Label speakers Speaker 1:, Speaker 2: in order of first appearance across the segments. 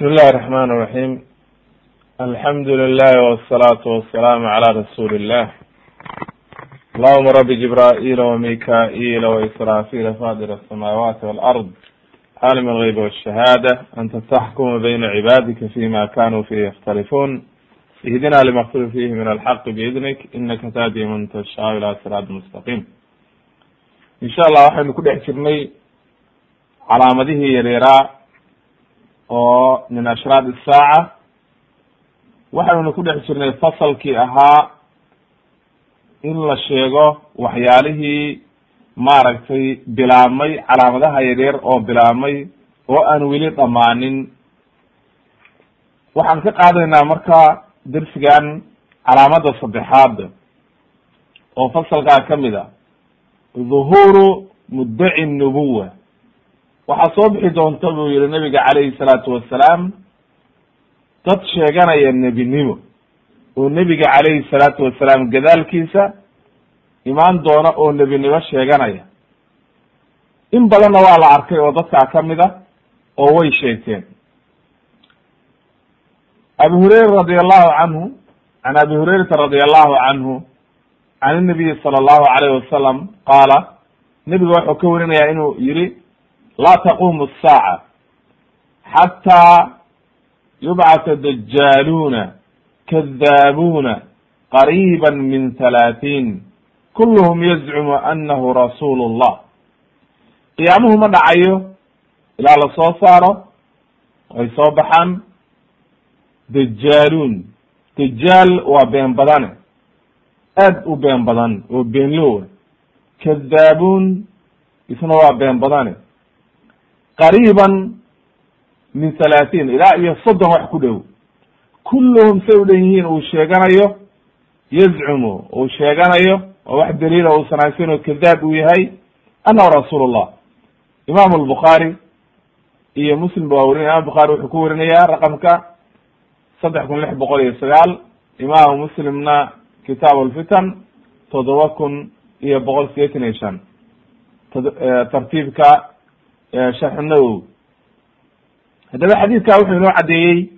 Speaker 1: بسم الله الرحمن الرحيم الحمد لله والصلاة والسلام على رسول الله اللهم رب جبرائيل وميكائيل وإسرافيل فاضل السماوات والأرض عالم الغيب والشهادة أنت تحكم بين عبادك فيما كانوا فيه يختلفون اهدنا لما اختلف فيه من الحق بإذنك إنك تهدي من تشاء إلى صراط مستقيم إن شاء الله waxaynu ku dhex jirnay calaamadihii yaryaaraa oo min ashraad isaaca waxaynu ku dhex jirnay fasalkii ahaa in la sheego waxyaalihii maaragtay bilaabmay calaamadaha yaryar oo bilaabmay oo aan weli dhammaanin. Waxaan ka qaadaynaa marka dersigan calaamada saddexaad oo fasalkaa ka mid a dhuhuuru muddaci nubuwa waxaa soo bixi doonta buu yihi nabiga calayhi salaatu wasalaam dad sheeganaya nebinimo. Oo nebiga calayhi salaatu wasalaam gadaalkiisa imaan doona oo nebinimo sheeganaya. In badanna waa la arkay oo dadkaa ka mid a oo way sheegteen. Abi hurayra radi allahu canhu can abi hurayrata radi allahu canhu can inabiyi sala allahu alayh wasalam qaala nebiga wuxuu ka warinaya inuu yihi laa taqumu asaaca xataa yubcata dajaaluuna kadaabuuna qariiba min halaatiin kulluhum yazcumu annahu rasuulu llah qiyaamuhu ma dhacayo ilaa la soo saaro ay soo baxaan dajaaluun dajaal waa been badane aad u been badan oo beenloowa kadaabuun isna waa been badane qariiban min halaatiin ilaa iyo soddon wax ku dhow. Kulluhum say u dhan yihiin uu sheeganayo yazcumu uu sheeganayo oo wax daliila uusan haysan oo kadaab uu yahay annahu rasuul llah imaamu albukhaari iyo muslim ba waa werinaya imam bukhari wuxuu ku werinayaa raqamka saddex kun lix boqol iyo sagaal. Imaamu muslimna kitaab alfitan toddoba kun iyo boqol sideetan iyo shan. Tartiibka sharxu nawowi haddaba xadiidka wuxuu inoo caddeeyey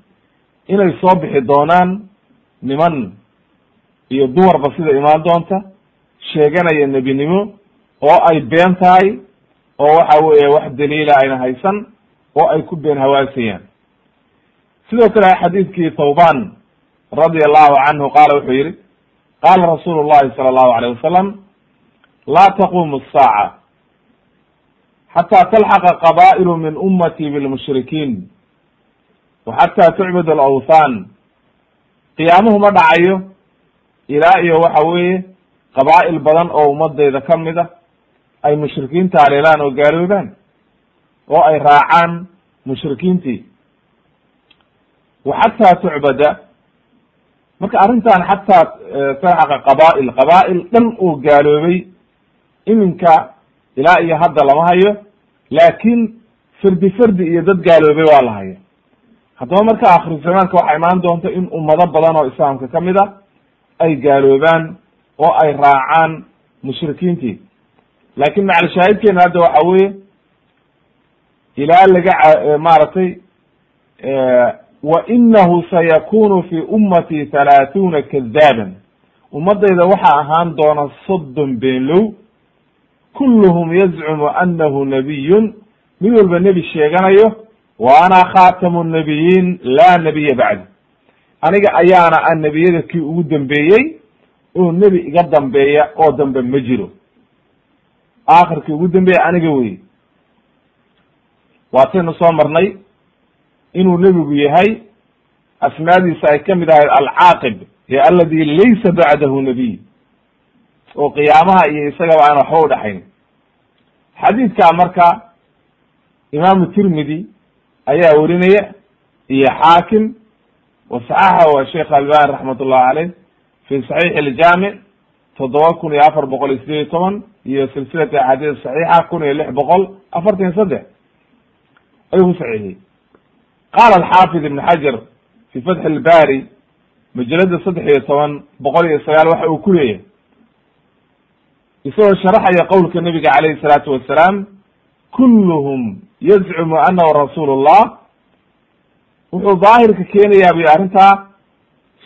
Speaker 1: inay soo bixi doonaan niman iyo dumarba sida imaan doonta sheeganaya nebinimo oo ay been tahay oo waxa weeye wax daliila ayna haysan oo ay ku been hawaasayaan sidoo kale xadiidkii thawban radia allahu canhu qaala wuxuu yihi qaala rasuulu llahi sala allahu alayh wasalam laa taqumu الsaaca xatى talxaqa qabaa'ilu min ummati bilmushrikiin wa xataa tucbad alawthan qiyaamuhu ma dhacayo ilaa iyo waxa weeye qabaa'il badan oo ummadeyda ka mid a ay mushrikiinta haleelaan oo gaaloobaan oo ay raacaan mushrikiintii wa xataa tucbada marka arrintan xataa talxaqa qabaa'il qabaa'il dhan oo gaaloobay iminka ilaa iyo hadda lama hayo laakin fardi fardi iyo dad gaaloobay waa la haya haddaba marka akhiru zamaanka waxaa imaan doonta in ummado badan oo islaamka ka mid a ay gaaloobaan oo ay raacaan mushrikiintii. Laakin macalshaahidkeena hadda waxa weye ilaa laga maaragtay wa inahu sayakunu fi ummati halaathuna kadaaban. Ummadayda waxaa ahaan doona soddon beenlow kulluhum yazcumu anahu nabiyun. Mid walba nebi sheeganayo wa ana khatamu nabiyiin laa nabiya bacdi aniga ayaana a nebiyada kii ugu dambeeyey oo nebi iga dambeeya oo dambe ma jiro. Aakhirkii ugu dambeeya aniga wey waataynu soo marnay inuu nebigu yahay asmaadiisa ay ka mid ahayd alcaaqib ee aladi laysa bacdahu nabiy oo qiyaamaha iyo isagaba aan waxba udhaxayn xadiidka marka imaamu tirmidi ayaa werinaya iyo xaakim wasaxaxahu sheekh albani raxmat ullahi caleyh fi saxiix iljaamic toddoba kun iyo afar boqol iyo sideed iyo toban iyo silsilati axaadiis saxiixa kun iyo lix boqol afartan iyo saddex. Ayuu ku saxiixiyey. Qaala alxaafid ibn xajar fi fatxi ilbari majalada saddex iyo toban boqol iyo sagaal waxa uu ku leeyahay isagoo sharaxaya qowlka nabiga calayhi salaatu wasalaam kulluhum yazcumu anahu rasuulu llah wuxuu daahirka keenayaa buy arrintaa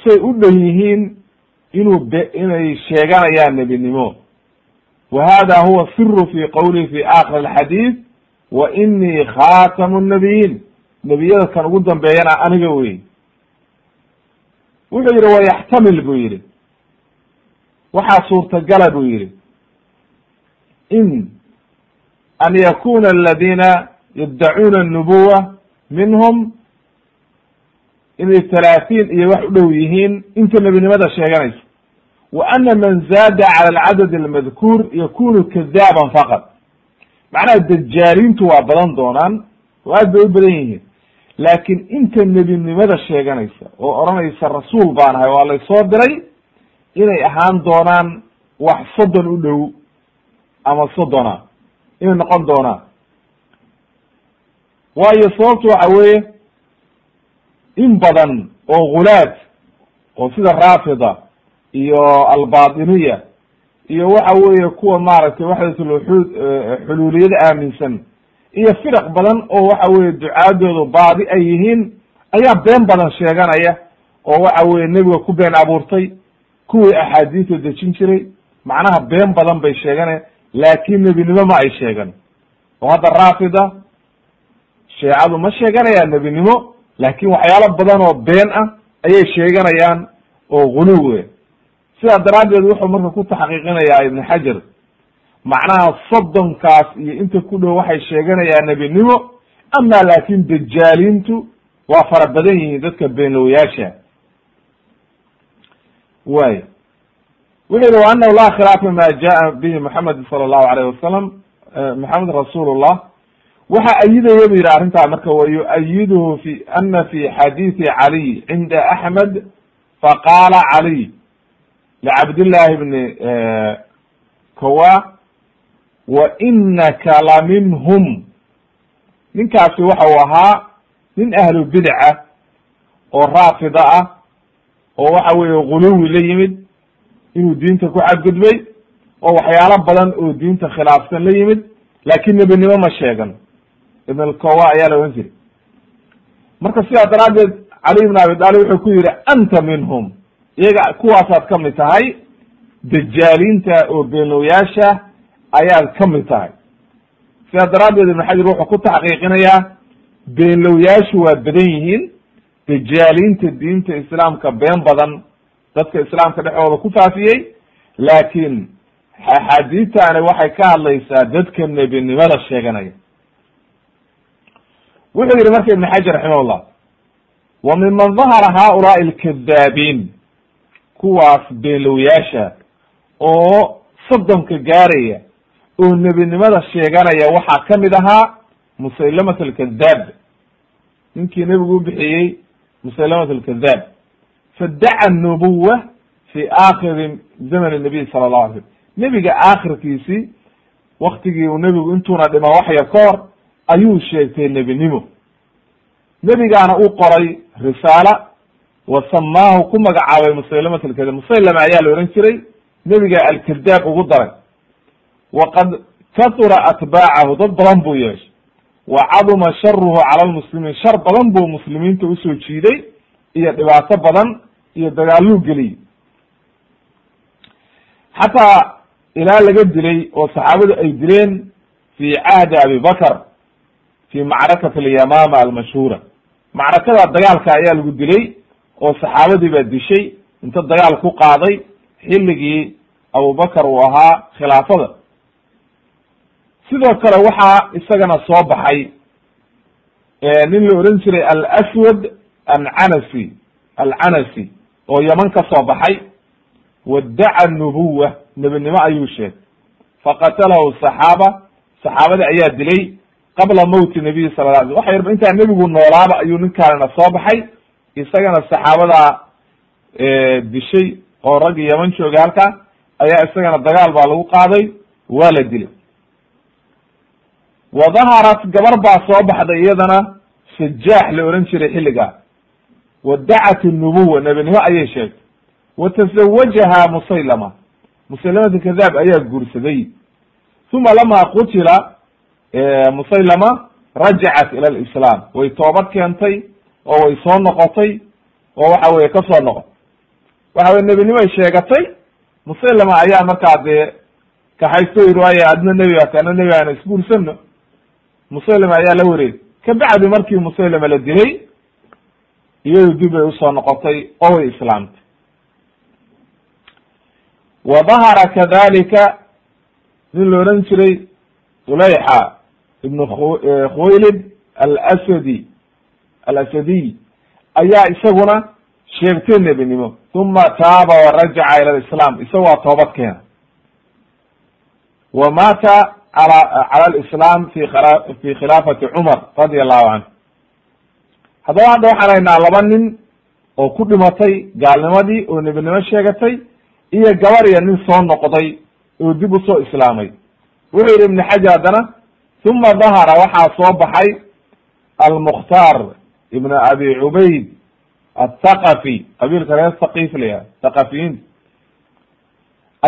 Speaker 1: say u dhan yihiin inuu be inay sheeganayaan nebinimo. Wa hada huwa siru fi qowlihi fi aakhir alxadiid wa inii khatamu nnabiyiin. Nebiyada kan ugu dambeeyana aniga wey wuxuu yidhi wayaxtamil buu yidhi. Waxaa suurtagala buu yidhi in an yakuna aladina yaddacuuna annubuwa minhum inay talaatiin iyo wax u dhow yihiin inta nebinimada sheeganaysa wa ana man zaada cala alcadad almadkuur yakunu kadaaban faqad macnaha dajaaliintu waa badan doonaan oo aad bay u badan yihiin laakiin inta nebinimada sheeganaysa oo odhanaysa rasuul baan ahay waa laysoo diray inay ahaan doonaan wax soddon u dhow ama soddona inay noqon doonaan waayo sababtu waxa weeye in badan oo gulaad oo sida raafida iyo albatiniya iyo waxa weeye kuwa maaragtay waxdatulwuxuud xuluuliyada aaminsan iyo firaq badan oo waxa weye ducaadoodu baadi ay yihiin ayaa been badan sheeganaya oo waxa weye nebiga ku been abuurtay kuwii axaadiisa dejin jiray. Macnaha been badan bay sheeganaya laakin nebinimo ma ay sheegan oo hadda raafida sheecadu ma sheeganayaan nebinimo laakin waxyaalo badan oo been ah ayay sheeganayaan oo guluwe sidaa daraaddeed wuxuu marka ku taxqiiqinayaa ibn xajar macnaha soddonkaas iyo inta ku dhow waxay sheeganayaan nebinimo ama laakin dajaaliintu waa fara badan yihiin dadka beenlowyaasha way wuxuu yihi anahu laa khilaafa ma jaa bihi moxamed sala allahu alayh wasalam moxamed rasuulullah waxa ayidaya bu yidhi arrintaa marka wa yu-ayiduhu fi ana fi xadiisi caliy cinda axmed faqaala caliy licabdillahi bni kowa wa inaka la minhum. Ninkaasi waxa uu ahaa nin ahlu bidca oo raafida ah oo waxa weeye guluwi la yimid inuu diinta ku xadgudbay oo waxyaalo badan oo diinta khilaafsan la yimid laakin nebinimo ma sheegan. Ibn alkowa ayaa la ohan jiray. Marka sidaa daraaddeed cali ibn abi talib wuxuu ku yihi anta minhum. Iyaga kuwaasaad ka mid tahay dajaaliinta oo beenlowyaasha ayaad ka mid tahay. Sidaa daraaddeed ibn xajar wuxuu ku taxqiiqinayaa beenlowyaashu waa badan yihiin dajaaliinta diinta islaamka been badan dadka islaamka dhexdooda ku faafiyey laakiin axaadiistani waxay ka hadlaysaa dadka nebinimada sheeganaya. Wuxuu yihi marka ibn xajar raximahullah wa miman dahara haulaai alkadaabiin kuwaas beenlowyaasha oo soddonka gaaraya oo nebinimada sheeganaya waxaa ka mid ahaa musaylamat alkadaab ninkii nebigu u bixiyey musaylamat alkadaab fadaca nubuwa fi aakhiri zaman nabiy sala allahu alay slm nebiga aakhirkiisii waktigii uu nebigu intuuna dhima wax yar ka hor ayuu sheegtay nebinimo nebigaana u qoray risaala wa samaahu ku magacaabay musaylamat alkadaab musaylama ayaa la ohan jiray nebiga alkadaab ugu daray waqad katura atbaacahu dad badan buu yeeshay wa caduma sharuhu cala lmuslimiin shar badan buu muslimiinta u soo jiiday iyo dhibaato badan iyo dagaaluu geliyey. Xataa ilaa laga dilay oo saxaabadu ay dileen fi cahdi abi bakr fi macrakat alyamama almashhuura. Macrakada dagaalka ayaa lagu dilay oo saxaabadii baa dishay inta dagaal ku qaaday xilligii abubakar uu ahaa khilaafada. Sidoo kale waxaa isagana soo baxay nin la ohan jiray alswad ancanasi alcanasi oo yaman ka soo baxay wadaca nubuwa nebinimo ayuu sheegay. Faqatalahu saxaaba saxaabadii ayaa dilay qabla mowti nabiy sala la alay waxa yarba intaa nebigu noolaaba ayuu ninkaanina soo baxay isagana saxaabadaa dishay oo raggi yaman jooga halka ayaa isagana dagaal baa lagu qaaday waa la dilay. Wa daharat gabar baa soo baxday iyadana sajaax la ohan jiray xilligaa wadacat nubuwa nebinimo ayay sheegtay wa tazawajaha musaylama musaylamat kadaab ayaa guursaday uma lama qutila musaylama rajacat ila lislaam way toobad keentay oo way soo noqotay oo waxa weye ka soo noqotay waxa weye nebinimay sheegatay musaylama ayaa markaa dee kaxaysto yiri waaya adna nebi baata ana nebi ana isguursano musaylama ayaa la wareegay kabacdi markii musaylama la dilay iyadu dib bay u soo noqotay oo way islaamtay. Wa dahara kadalika nin la odhan jiray ulayxa ibnu khuwaylid alasadi alasadiy ayaa isaguna sheegtay nebinimo. Uma taaba warajaca ila lislam isaga waa toobad keena wa maata ala cala lislam fi fi khilaafati cumar radia allahu canhu haddaba hadda waxaan haynaa laba nin oo ku dhimatay gaalnimadii oo nebinimo sheegatay iyo gabar iyo nin soo noqday oo dib u soo islaamay. Wuxuu yidhi ibn xajar haddana uma dahara waxaa soo baxay almukhtaar ibn abi cubayd athaqafi qabiilka reer thaqif layaha thaqafiyiinta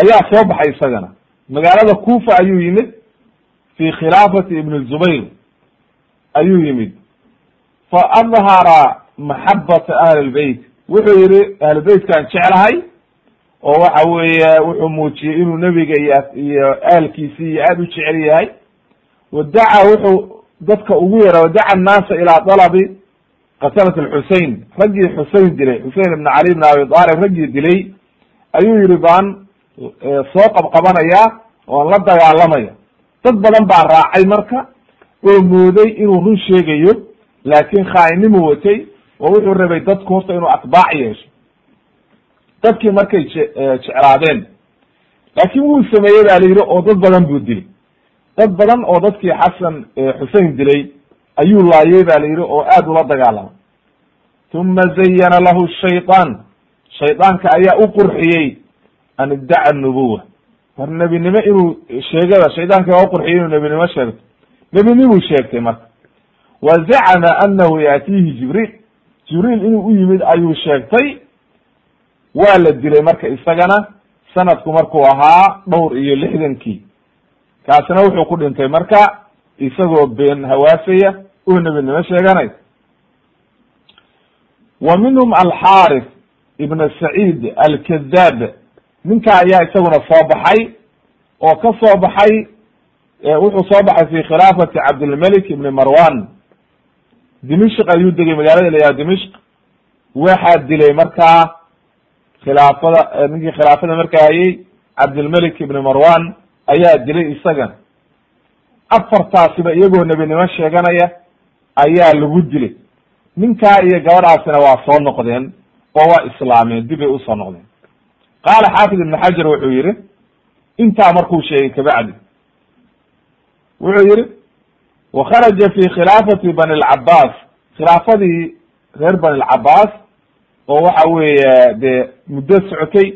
Speaker 1: ayaa soo baxay isagana. Magaalada kufa ayuu yimid fi khilaafati ibn zubayr ayuu yimid fa adhara maxabata ahli lbeyt wuxuu yihi ahli beytkaan jeclahay? oo waxa weeye wuxuu muujiyey inuu nebiga iyo iyo aalkiisi iyo aada u jecel yahay. Wadaca wuxuu dadka ugu yara wadaca annaasa ilaa dalabi qatalat alxusein raggii xusein dilay xusein ibn cali ibn abi talib raggii dilay. Ayuu yihi baan soo qabqabanaya oan la dagaalamaya. Dad badan baa raacay marka oo mooday inuu run sheegayo laakin khaa'inimu watay oo wuxuu rabay dadku horta inuu atbaac yeesho. Dadkii markay je jeclaadeen laakin wuu sameeyey ba la yidhi oo dad badan buu dilay. Dad badan oo dadkii xasan xusein dilay ayuu laayay ba la yidhi oo aad ula dagaalamay uma zayana lahu shayطaan shaydaanka ayaa u qurxiyey an iddaca nubuwa war nebinimo inuu sheegada shaydaanka waa uqurxiyey inuu nebinimo sheegto. Nebinimuu sheegtay marka wa zacama anahu yaatihi jibriil jibriil inuu u yimid ayuu sheegtay waa la dilay marka isagana sanadku markuu ahaa dhowr iyo lixdankii. Kaasina wuxuu ku dhintay marka isagoo been hawaasaya oo nebinimo sheeganay. Wa minhum alxaarif ibn saciid alkadaab ninka ayaa isaguna soo baxay oo ka soo baxay wuxuu soo baxay fi khilaafati cabdilmalik ibni marwan dimishk ayuu degay magaalada layaha dimishk waxaa dilay markaa khilaafada ninkii khilaafada markaa hayay cabdilmalik ibni marwan ayaa dilay isagan afartaasiba iyagoo nebinimo sheeganaya ayaa lagu dilay. Ninkaa iyo gabadhaasina waa soo noqdeen oo waa islaameen dib bay u soo noqdeen. Qaala xaafid ibn xajar wuxuu yihi intaa markuu sheegay kabacdi wuxuu yihi wakharaja fi khilaafati bani lcabaas khilaafadii reer bani lcabaas oo waxa weeye dee muddo socotay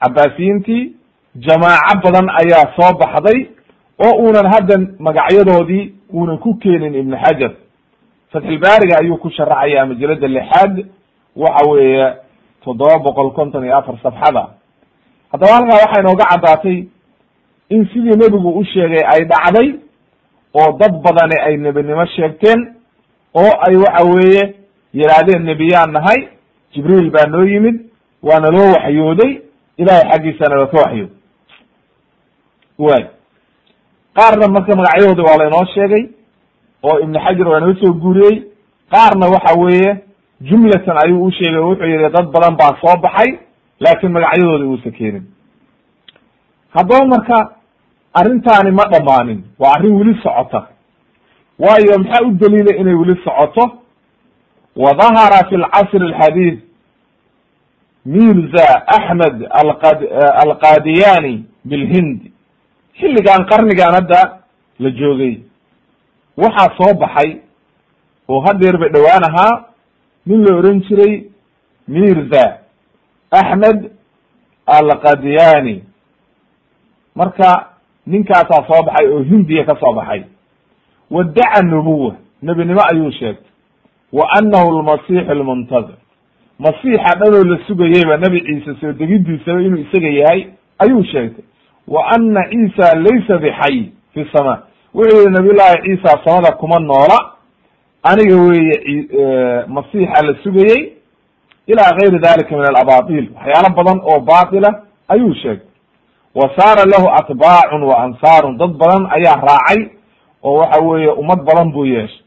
Speaker 1: cabaasiyiintii jamaaco badan ayaa soo baxday oo uunan hadda magacyadoodii uunan ku keenin ibn xajar fatxilbaariga ayuu ku sharaxaya majalada lixaad waxa weeye toddoba boqol konton iyo afar safxada haddaba halkaa waxaa inooga caddaatay in sidii nebigu u sheegay ay dhacday oo dad badani ay nebinimo sheegteen oo ay waxa weeye yidhaahdeen nebiyaan nahay. Jibriil baa noo yimid waana loo waxyooday ilahay xaggiisana waa ka waxyood way. Qaarna marka magacyadoodi waa laynoo sheegay oo ibn xajar waa inoo soo guuriyey. Qaarna waxa weeye jumlatan ayuu u sheegay o wuxuu yihi dad badan baa soo baxay laakin magacyadoodi uusa keenin. Haddaba marka arrintaani ma dhammaanin waa arrin weli socota. Waayo maxaa u daliila inay weli socoto? Wa dahara fi lcasr alxadiid mirza axmed alqad alqadiyani bilhind. Xilligan qarnigan hadda la joogay. Waxaa soo baxay oo hadeer ba dhowaan ahaa nin la oran jiray mirza axmed alqadiyani marka ninkaasaa soo baxay oo hindiya ka soo baxay. Wadaca nubuwa nebinimo ayuu sheegtay. Wa anahu lmasix lmuntazir masiixa dhanoo la sugayeyba nebi ciise soo degidiisaba inuu isaga yahay ayuu sheegtay. Wa ana ciisa laysa bixay fi sama. Wuxuu yihi nabiy llahi ciisa samada kuma noola. Aniga weeye masiixa la sugayey ila gayri dalika min alabatil waxyaalo badan oo batila ayuu sheegay wa saara lahu atbaacun wa ansaarun. Dad badan ayaa raacay oo waxa weeye ummad badan buu yeeshay.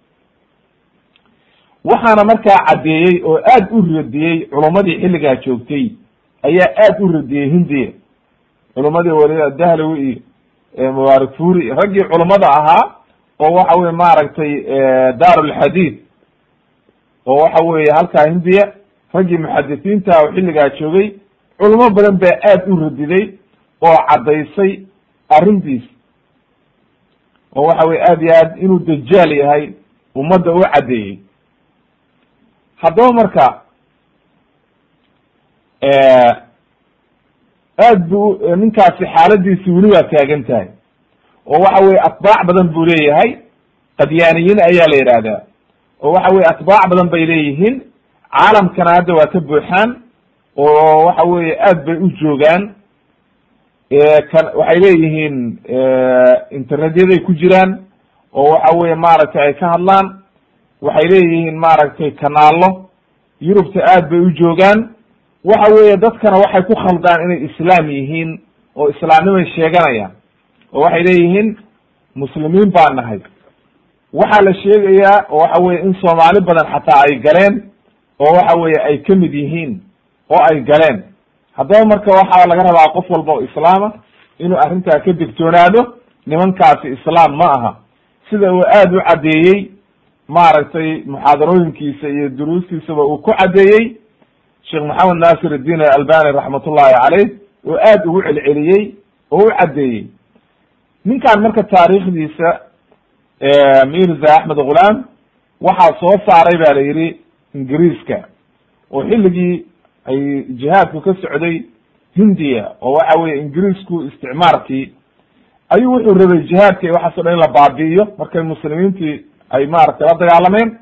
Speaker 1: Waxaana markaa caddeeyey oo aad u radiyey culummadii xilligaa joogtay ayaa aad u radiyey hindiya. Culummadii weli dahlawi iyo mubaarak furi raggii culummada ahaa oo waxa weye maaragtay daarulxadiid oo waxa weeye halkaa hindiya. Raggii muxadisiinta oo xilligaa joogay culamo badan baa aad u radiday oo caddaysay arrintiis. Oo waxa weye aad iyo aad inuu dajaal yahay ummadda u caddeeyey. Haddaba marka aad bu ninkaasi xaaladiisi weli waa taagan tahay. Oo waxa weye atbaac badan buu leeyahay qadyaaniyiin ayaa la yidhaahdaa. Oo waxa weye atbaac badan bay leeyihiin caalamkana hadda waa ka buuxaan oo waxa weye aad bay u joogaan waxay leeyihiin internetyaday ku jiraan oo waxa weye maaragtay ay ka hadlaan waxay leeyihiin maaragtay kanaalo yurubta aad bay u joogaan waxa weeye dadkana waxay ku khaldaan inay islaam yihiin oo islaamnimay sheeganayaan oo waxay leeyihiin muslimiin baa nahay. Waxaa la sheegayaa oo waxa weye in soomaali badan xataa ay galeen oo waxa weye ay ka mid yihiin oo ay galeen haddaba marka waxaa laga rabaa qof walba oo islaama inuu arrintaa ka digtoonaado nimankaasi islaam ma aha. Sida uu aad u caddeeyey maaragtay muxaadarooyinkiisa iyo duruustiisaba uu ku caddeeyey sheekh maxamed naasir iddiin albani raxmatullahi caleyh oo aad ugu celceliyey oo u caddeeyey. Ninkan marka taariikhdiisa mirza axmed ghulam waxaa soo saaray ba la yidhi ingiriiska. Oo xilligii ay jihaadku ka socday hindiya oo waxa weye ingiriisku isticmaarkii ayuu wuxuu rabay jihaadka iyo waxaaso dhan in la baabi'iyo markay muslimiintii ay maaragtay la dagaalameen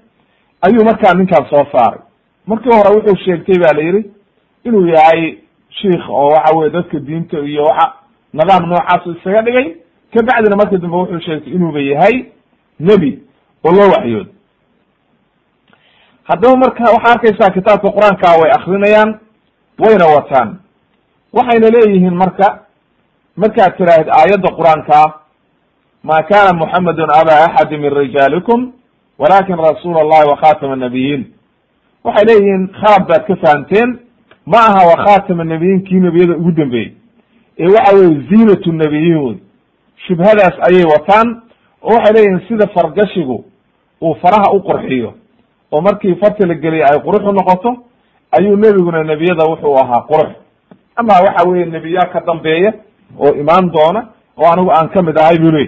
Speaker 1: ayuu markaa ninkaan soo saaray. Markii hore wuxuu sheegtay ba la yidhi inuu yahay shiikh oo waxa weye dadka diinta iyo waxa nidaam noocaasu isaga dhigay. Kabacdina markii dambe wuxuu sheegtay inuuba yahay nebi oo loo waxyood haddaba marka waxaa arkaysaa kitaabka qur'aanka way akrinayaan wayna wataan. Waxayna leeyihiin marka markaad tiraahid aayadda qur'aankaa ma kana muxamedun aba axadi min rijaalikum walakin rasuul allahi wakhatama nabiyiin waxay leeyihiin khalad baad ka fahamteen ma aha wakhatama nabiyiin kii nebiyada ugu dambeeyey. Ee waxa weye ziinatu nabiyiin wey shubhadaas ayay wataan oo waxay leeyihiin sida fargashigu uu faraha u qurxiyo oo markii farta la geliya ay qurux noqoto ayuu nebiguna nebiyada wuxuu ahaa qurux. Ama waxa weye nebiyaa ka dambeeya oo imaan doona oo anigu aan ka mid ahay buu leey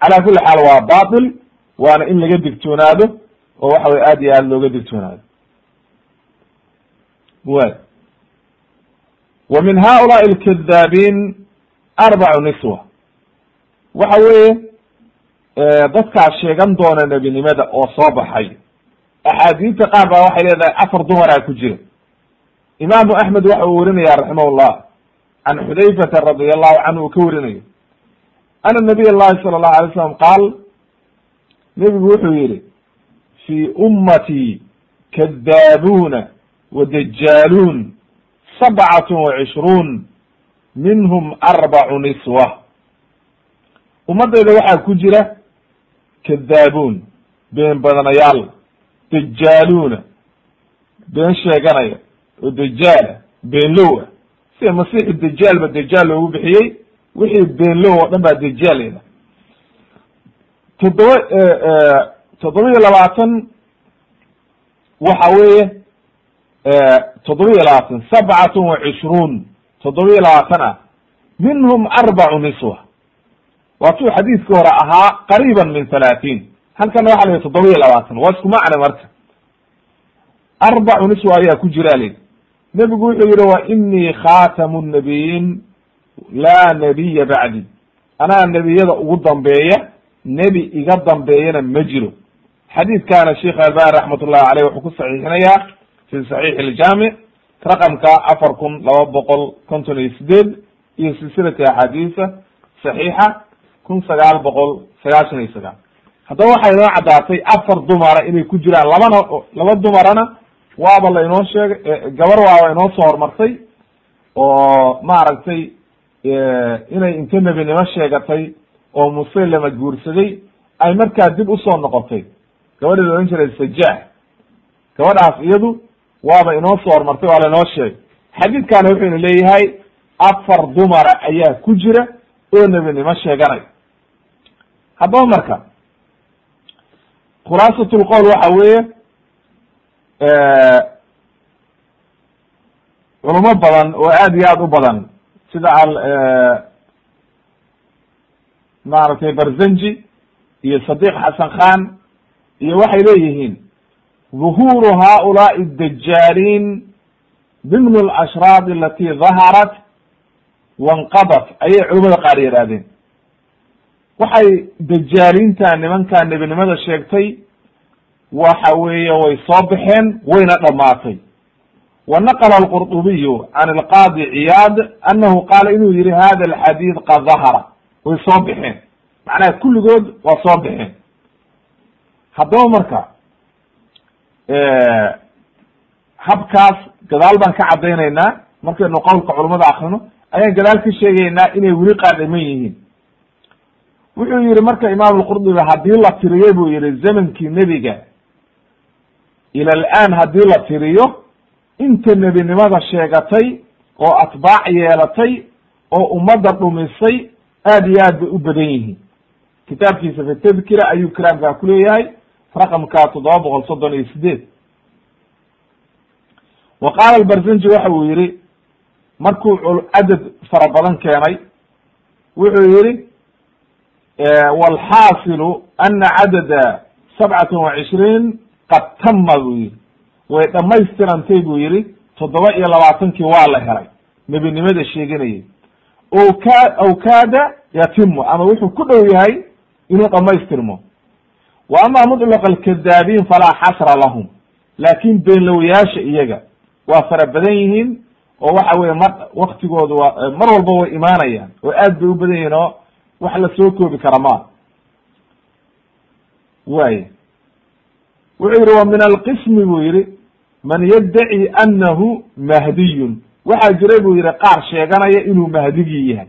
Speaker 1: calaa kulli xaal waa batil waana in laga digtoonaado oo waxa weye aad iyo aad looga digtoonaado. Way wa min haulaai alkadaabiin arbacu niswa. Waxa weeye dadkaas sheegan doona nebinimada oo soo baxay axaadiista qaar baa waxay leedahay afar dumaraa ku jira. Imaamu axmed waxa uu werinaya raximahullah can xudayfata radi allahu canhu uu ka werinayo ana nabiy llahi sala allahu alay slam qaal nebigu wuxuu yihi fi ummatii kadaabuuna wa dajaaluun sabcatu wa cishruun minhum arbacu niswa. Ummaddayda waxaa ku jira kadaabuun been badanayaal dajaaluuna been sheeganaya. Oo dajaala beenlow ah sida masiixu dajaal ba dajaal loogu bixiyey wixii beenlow oo dhan baa dajaal layidhaha toddoba toddoba iyo labaatan waxa weeye toddoba iyo labaatan sabcatun wa cishruun. Toddoba iyo labaatan ah minhum arbacu niswa. Waatuu xadiiskii hore ahaa qariiban min halaatiin halkana waxa la yidhi toddoba iyo labaatan waa isku macne marka. Arbacu niswa ayaa ku jira layidhi nebigu wuxuu yihi wa inii khatamu nabiyiin laa nabiya bacdi. Anaa nebiyada ugu dambeeya nebi iga dambeeyana ma jiro. Xadiidkaana sheikh albani raxmat ullahi aleyh wuxuu ku saxiixinayaa fi saxiix iljaamic raqamka afar kun laba boqol konton iyo sideed iyo silsilati axaadiisa saxiixa kun sagaal boqol sagaashan iyo sagaal haddaba waxay inoo caddaatay afar dumara inay ku jiraan labana laba dumarana waaba la inoo sheegay gabar waaba inoo soo hormartay oo maaragtay inay inta nebinimo sheegatay oo musaylama guursaday ay markaa dib u soo noqotay. Gabadhii la odhan jiray sajaax gabadhaas iyadu waaba inoo soo hormartay waa la inoo sheegay. Xadiidkana wuxuyna leeyahay afar dumara ayaa ku jira oo nebinimo sheeganay. Haddaba marka khulaasat lqowl waxa weeye culamo badan oo aad iyo aada u badan sida a maaragtay barzanji iyo sadiq xasan khan iyo waxay leeyihiin ظuhuru haulaai dajaaliin dimn اlashraad alati daharat wanqadat ayay culamada qaar yidhaahdeen waxay dajaaliinta nimankaa nebinimada sheegtay waxa weeye way soo baxeen wayna dhamaatay. Wa naqla alqurdubiyu can alqaadi ciyaad anahu qaala inuu yihi hada alxadiid qad dahara way soo baxeen. Macnaha kulligood waa soo baxeen. Haddaba marka habkaas gadaal baan ka caddaynaynaa. Markaynu qowlka culamada akrino ayaan gadaal ka sheegaynaa inay weli qaadhaman yihiin wuxuu yihi marka imaam alqurdubi haddii la tiriyo buu yihi zamankii nebiga ila alaan haddii la tiriyo inta nebinimada sheegatay oo atbaac yeelatay oo ummadda dhumisay aad iyo aad bay u badan yihiin. Kitaabkiisa fi tadkira ayuu kiraamkaa ku leeyahay raqamka toddoba boqol soddon iyo sideed wa qaala albarzanji waxa uu yihi markuu cadad fara badan keenay wuxuu yihi walxaasilu ana cadada sabcata wa cishriin qad tama buu yihi way dhamaystirantay buu yihi toddoba iyo labaatankii waa la helay nebinimada sheeganayay ka aw kaada yatimu ama wuxuu ku dhow yahay inuu dhamaystirmo wa ama mudlaq alkadaabiin falaa xasra lahum laakin beenlowayaasha iyaga waa fara badan yihiin oo waxa weye mar waktigooda waa mar walba way imaanayaan oo aad bay u badan yihiin oo wax la soo koobi kara ma way wuxuu yihi wa min alqismi buu yihi man yaddaci anahu mahdiyun. Waxaa jiray buu yihi qaar sheeganaya inuu mahdigii yahay.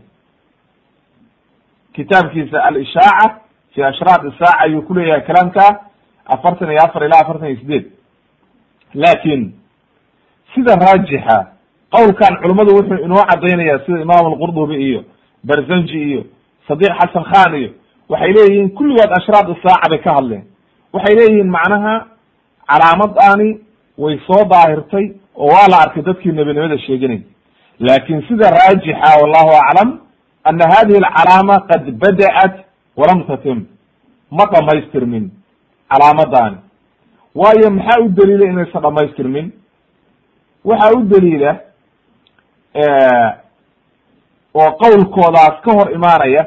Speaker 1: Kitaabkiisa alishaaca fi ashraat isaaca ayuu ku leeyahay afartan iyo afar ilaa afartan iyo sideed laakin sida raajixa qowlkan culimmadu wuxuu inoo cadaynaya sida imaam alqurdubi iyo barzanji iyo sadiq xasan khan iyo waxay leeyihiin kulligood ashraat isaaca bay ka hadleen. Waxay leeyihiin macnaha calaamadaani way soo daahirtay oo waa la arkay dadkii nebinimada sheeganay laakin sida raajixa wallahu aclam ana hadihi alcalaama qad bada'at walam tatim. Ma dhamaystirmin calaamadani waayo maxaa u daliila inaysan dhamaystirmin waxaa u daliila oo qowlkoodaas ka hor imaanaya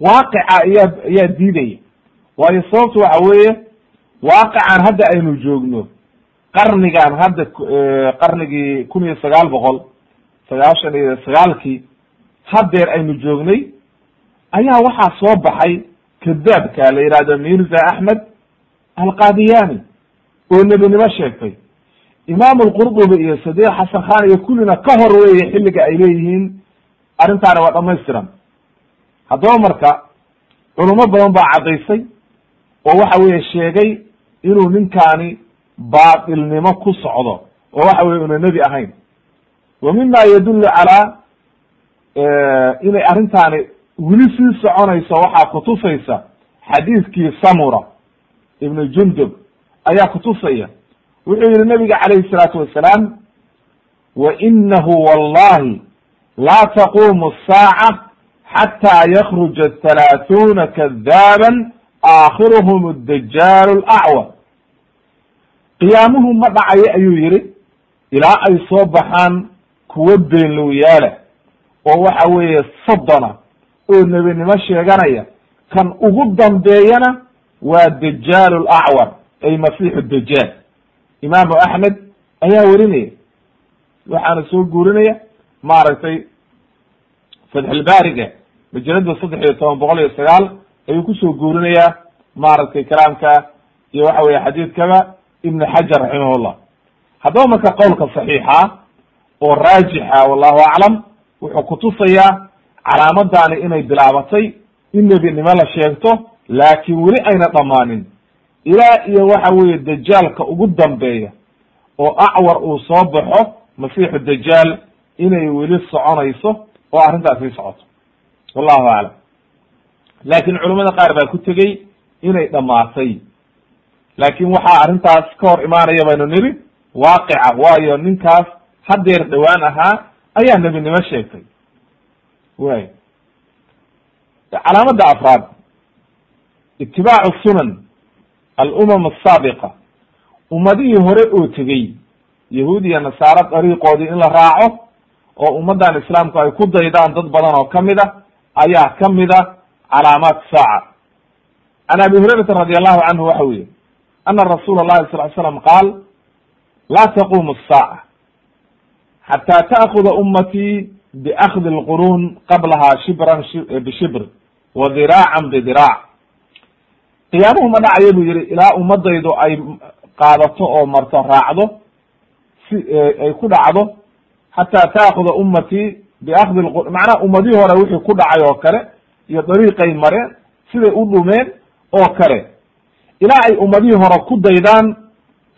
Speaker 1: waaqica ayaa ayaa diidaya. Waayo sababtu waxa weeye waaqican hadda aynu joogno qarnigan hadda qarnigii kun iyo sagaal boqol sagaashan iyo sagaalkii haddeer aynu joognay ayaa waxaa soo baxay kadaabka la yihahdo mirza axmed alqadiyani oo nebinimo sheegtay. Imaam alqurdubi iyo sadiq xasan khan iyo kullina ka hor weeye xilliga ay leeyihiin arrintaani waa dhamaystiran haddaba marka culimo badan baa caddaysay oo waxa weeye sheegay inuu ninkaani baatilnimo ku socdo oo waxa weye una nebi ahayn. Wa mima yadullu calaa inay arrintaani weli sii soconayso waxaa kutusaysa xadiiskii samura ibnu jundub ayaa kutusaya wuxuu yihi nabiga calayhi salaatu wasalaam wa inahu wallahi laa taqumu asaaca xataa yakruja halaaثuuna kadaaban aakhiruhum adajaalu alacwar qiyaamuhu ma dhacayo ayuu yihi ilaa ay soo baxaan kuwo beenlowyaala oo waxa weeye soddona oo nebinimo sheeganaya kan ugu dambeeyana waa dajaalu lacwar ay masiixu dajaal imaamu axmed ayaa werinaya waxaana soo guurinaya maaragtay fatxulbaariga majalada saddex iyo toban boqol iyo sagaal ayuu ku soo guurinayaa maaragtay kalaamka iyo waxa weye xadiidkaba ibn xajar raximahullah. Haddaba marka qowlka saxiixa oo raajixa wallahu aclam wuxuu kutusayaa calaamadani inay bilaabatay in nebinimo la sheegto laakiin weli ayna dhammaanin. Ilaa iyo waxa weeye dajaalka ugu dambeeya oo acwar uu soo baxo masiixu dajaal inay weli soconayso oo arrintaas sii socoto. Wallahu aclam laakiin culamada qaar baa ku tegey inay dhamaatay laakin waxaa arrintaas ka hor imaanaya baynu niri waaqica waayo ninkaas hadeer dhowaan ahaa ayaa nebinimo sheegtay. Way. Calaamada afraad itibaacu sunan alumam asaabiqa ummadihii hore oo tegey yahuud iyo nasaaro dariiqoodii in la raaco oo ummaddan islaamku ay ku daydaan dad badan oo ka mid a ayaa ka mid a calaamaat saaca. Can abi hurayrata radi allahu canhu waxa yihi ana rasuula allahi sal slam qaal laa taqumu الsaaca xata ta'kuda ummatii biakdi lquruun qablaha shibran bishibr wa diraacan bidiraac qiyaamuhu ma dhacaya buu yihi ilaa ummadaydu ay qaadato oo marto raacdo si ay ku dhacdo xataa taakuda ummatii biakdi macnaha ummadihii hore wixii ku dhacay oo kale iyo dariiqay mareen siday u dhumeen oo kale. Ilaa ay ummadihii hore ku daydaan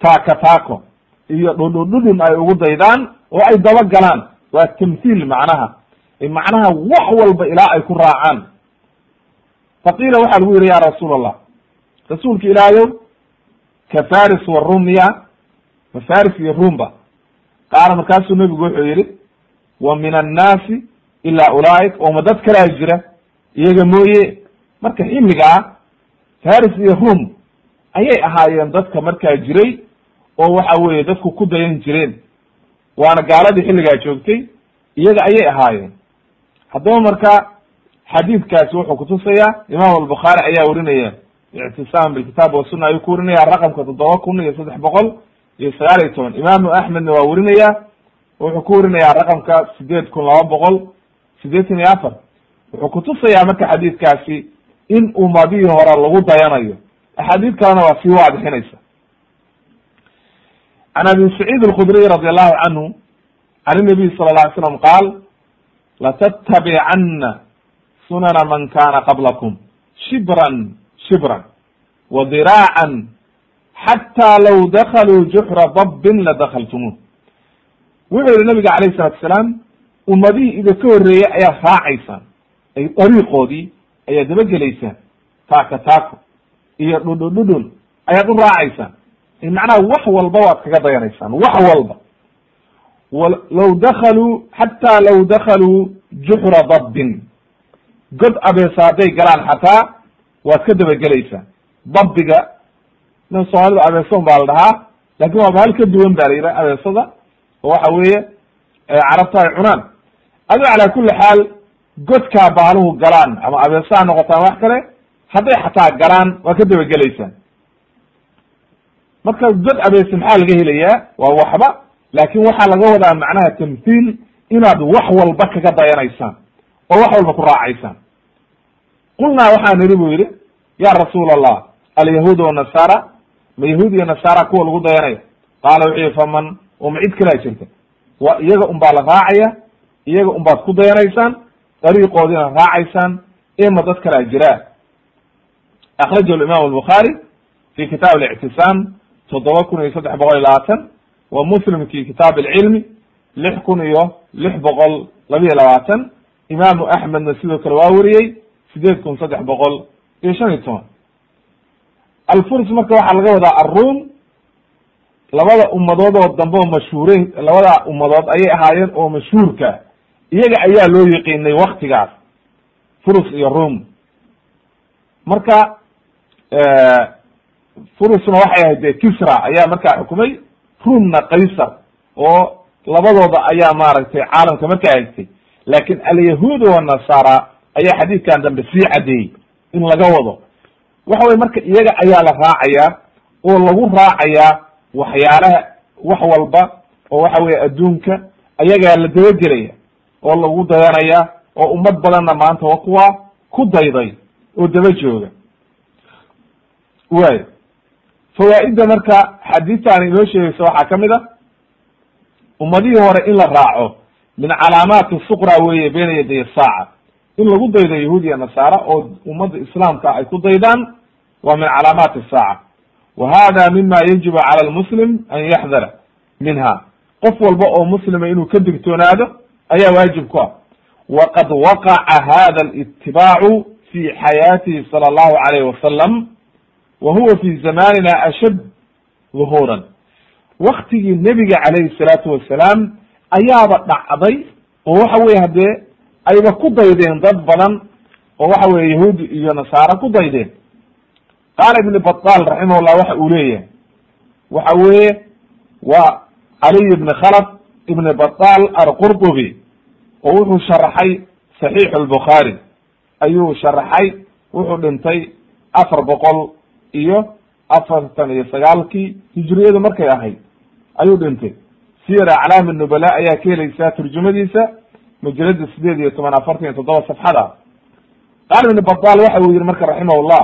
Speaker 1: taaka taako iyo dhudhudhudhun ay ugu daydaan oo ay daba galaan. Waa tamthiil macnaha. Macnaha wax walba ilaa ay ku raacaan. Faqiila waxaa lagu yihi ya rasuul allah rasuulka ilaahayow ka faris wa rumiya. Ma faris iyo rumba qaala markaasuu nebigu wuxuu yihi wa min annaasi ilaa ulaaik oo ma dad kalaa jira iyaga mooye marka xilligaa faris iyo rum ayay ahaayeen dadka markaa jiray oo waxa weeye dadku ku dayan jireen waana gaaladii xilligaa joogtay iyaga ayay ahaayeen haddaba marka xadiidkaasi wuxuu kutusayaa imaam albukhaari ayaa warinaya ictisaam bilkitaab wasuna ayuu ku warinaya raqamka toddoba kun iyo saddex boqol iyo sagaal iyo toban. Imaamu axmedna waa warinaya wuxuu ku warinaya raqamka sideed kun laba boqol sideetan iyo afar. Wuxuu kutusayaa marka xadiidkaasi in ummadihii hore lagu dayanayo. Axaadiid kalena waa sii waadixinaysa can abi saciid alkhudriy radi allahu canhu can inabiy sala la alay slam qaal latatabicana sunana man kana qablakum shibran shibran wa diraacan xataa law dakaluu juxra dabbin ladakaltumuh wuxuu yihi nabiga alayh salatu salaam ummadihii idinka horreeyey ayaad raacaysaan ay dariiqoodii ayaad dabagelaysaan taaka taako iyo dhudhudhudhun ayaad u raacaysaan macnaha wax walba waad kaga dayanaysaan wax walba law dakaluu xataa law dakaluu juxra dabbin god abeesa hadday galaan xataa waad ka dabagelaysaan dabbiga na soomaalida abeeson baa la dhahaa laakiin waaba hal ka duwan ba la yidhaha abeesada oo waxa weeye carabta ay cunaan. Ado calaa kuli xaal godkaa baaluhu galaan ama abeesaha noqotaan wax kale hadday xataa galaan waa ka dabagelaysaan. Marka god abeese maxaa laga helayaa waa waxba laakin waxaa laga wadaa macnaha tamthiil inaad wax walba kaga dayanaysaan oo wax walba ku raacaysaan. Qulnaa waxaa niri bu yihi ya rasuul allah alyahuud wanasara ma yahuud iyo nasara kuwa lagu dayanayo qaala wuxuu yihi faman oo ma cid kalaa jirta waa iyaga un baa la raacaya iyaga un baad ku dayanaysaan dariiqoodiina raacaysaan ema dad kalaa jiraa akrajahu imam albukhaari fi kitaab alictisaam toddoba kun iyo saddex boqol iyo labaatan wa muslimki kitaab alcilmi lix kun iyo lix boqol labiyo labaatan. Imaamu axmedna sidoo kale waa wariyey sideed kun saddex boqol iyo shan iyo toban alfurs marka waxaa laga wadaa arrum labada ummadood oo dambe oo mashhuureyn labada ummadood ayay ahaayeen oo mashhuurka iyaga ayaa loo yiqiinay waktigaas furus iyo rum marka furusna waxay ahayd de kisra ayaa markaa xukumay rumna qaysar oo labadooda ayaa maaragtay caalamka markaa haystay. Laakin alyahuud wanasara ayaa xadiidkan dambe sii caddeeyey in laga wado waxa weye marka iyaga ayaa la raacayaa oo lagu raacayaa waxyaalaha wax walba oo waxa weye adduunka ayagaa la dabagelaya oo lagu dayanaya oo ummad badanna maanta waa kuwa ku dayday oo daba jooga. Way fawaa'idda marka xadiistaan inoo sheegaysa waxaa ka mid a ummadihii hore in la raaco min calaamaati suqra weeye beyna yaday saaca in lagu daydo yahuud iyo nasaara oo ummadda islaamka ay ku daydaan waa min calaamaati saaca wa hada mima yajibu cala lmuslim an yaxdara minha qof walba oo muslima inuu ka digtoonaado ayaa waajib ku ah. Waqad waqaca hada litibaacu fi xayaatihi sala allahu alayh wasalam wa huwa fi zamanina ashad duhuuran waktigii nebiga calayhi salaatu wasalaam ayaaba dhacday oo waxa weye haddee ayba ku daydeen dad badan oo waxa weye yahuudi iyo nasaara ku daydeen qaala ibn batal raximahullah waxa uu leeyahay. Waxa weeye waa caliy ibn khalaf ibn batal alqurdubi oo wuxuu sharaxay saxiix albukhaari ayuu sharaxay wuxuu dhintay afar boqol iyo afartan iyo sagaalkii hijriyadu markay ahayd. Ayuu dhintay. Siyar aclaam nubala ayaa ka helaysaa turjumadiisa majalada sideed iyo toban afartan iyo toddoba safxada. Qaal ibn batal waxa uu yihi marka raximahullah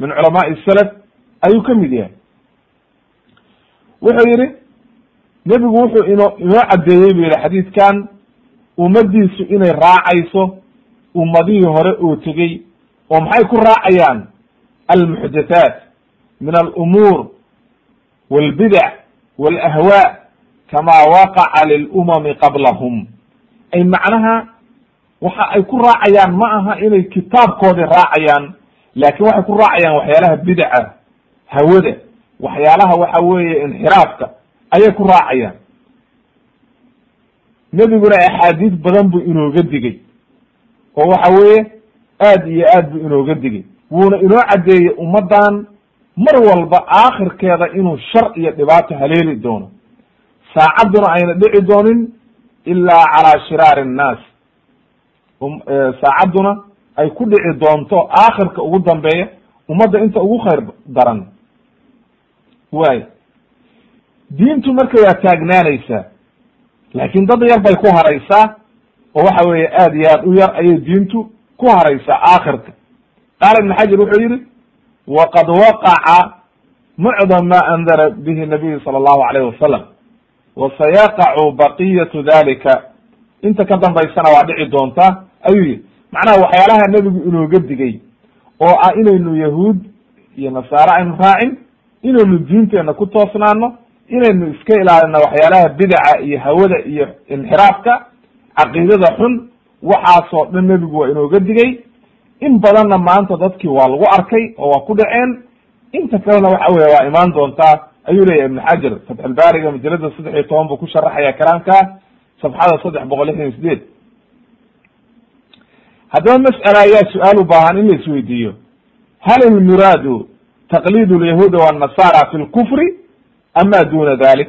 Speaker 1: min culamaai salaf ayuu ka mid yahay wuxuu yihi nebigu wuxuu ino inoo caddeeyey bu yihi xadiidkan ummadiisu inay raacayso ummadihii hore oo tegey oo maxay ku raacayaan almuxdathaat min alumuur walbidac walahwaa kama waqaca lilumami qablahum ay macnaha waxa ay ku raacayaan ma aha inay kitaabkoodii raacayaan laakin waxay ku raacayaan waxyaalaha bidaca hawada waxyaalaha waxa weeye inxiraafka ayay ku raacayaan. Nebiguna axaadiis badan buu inooga digay oo waxa weeye aad iyo aad buu inooga digay. Wuuna inoo caddeeyey ummaddan mar walba aakhirkeeda inuu shar iyo dhibaato haleeli doono. Saacadduna ayna dhici doonin ilaa calaa shiraari annaas saacadduna ay ku dhici doonto aakhirka ugu dambeeya ummadda inta ugu khayr daran. Waay diintu marka waa taagnaanaysaa laakin dad yar bay ku haraysaa oo waxa weeye aad iyo aad u yar ayay diintu ku haraysaa aakhirka. Qaala ibn xajar wuxuu yihi waqad waqaca mucdam ma andara bihi nabiyu sala allahu alayh wasalam wasayaqacu baqiyatu dalika inta ka dambaysana waa dhici doontaa ayuu yihi macnaha waxyaalaha nebigu inooga digay oo ah inaynu yahuud iyo nasaare aynu raacin inaynu diinteena ku toosnaano inaynu iska ilaalino waxyaalaha bidaca iyo hawada iyo inxiraafka caqiidada xun waxaasoo dhan nebigu waa inooga digay. In badanna maanta dadkii waa lagu arkay oo waa ku dhaceen. Inta kalena waxa weye waa imaan doontaa ayuu leyahy ibn xajar fatxulbaariga majalada saddex iyo toban buu ku sharaxaya kalaamka safxada saddex boqol lixdan iyo sideed haddaba mas'ala ayaa su'aal u baahan in la isweydiiyo. Hal ilmuraadu taqlid lyahuudi wannasara fi lkufri ama duna dalik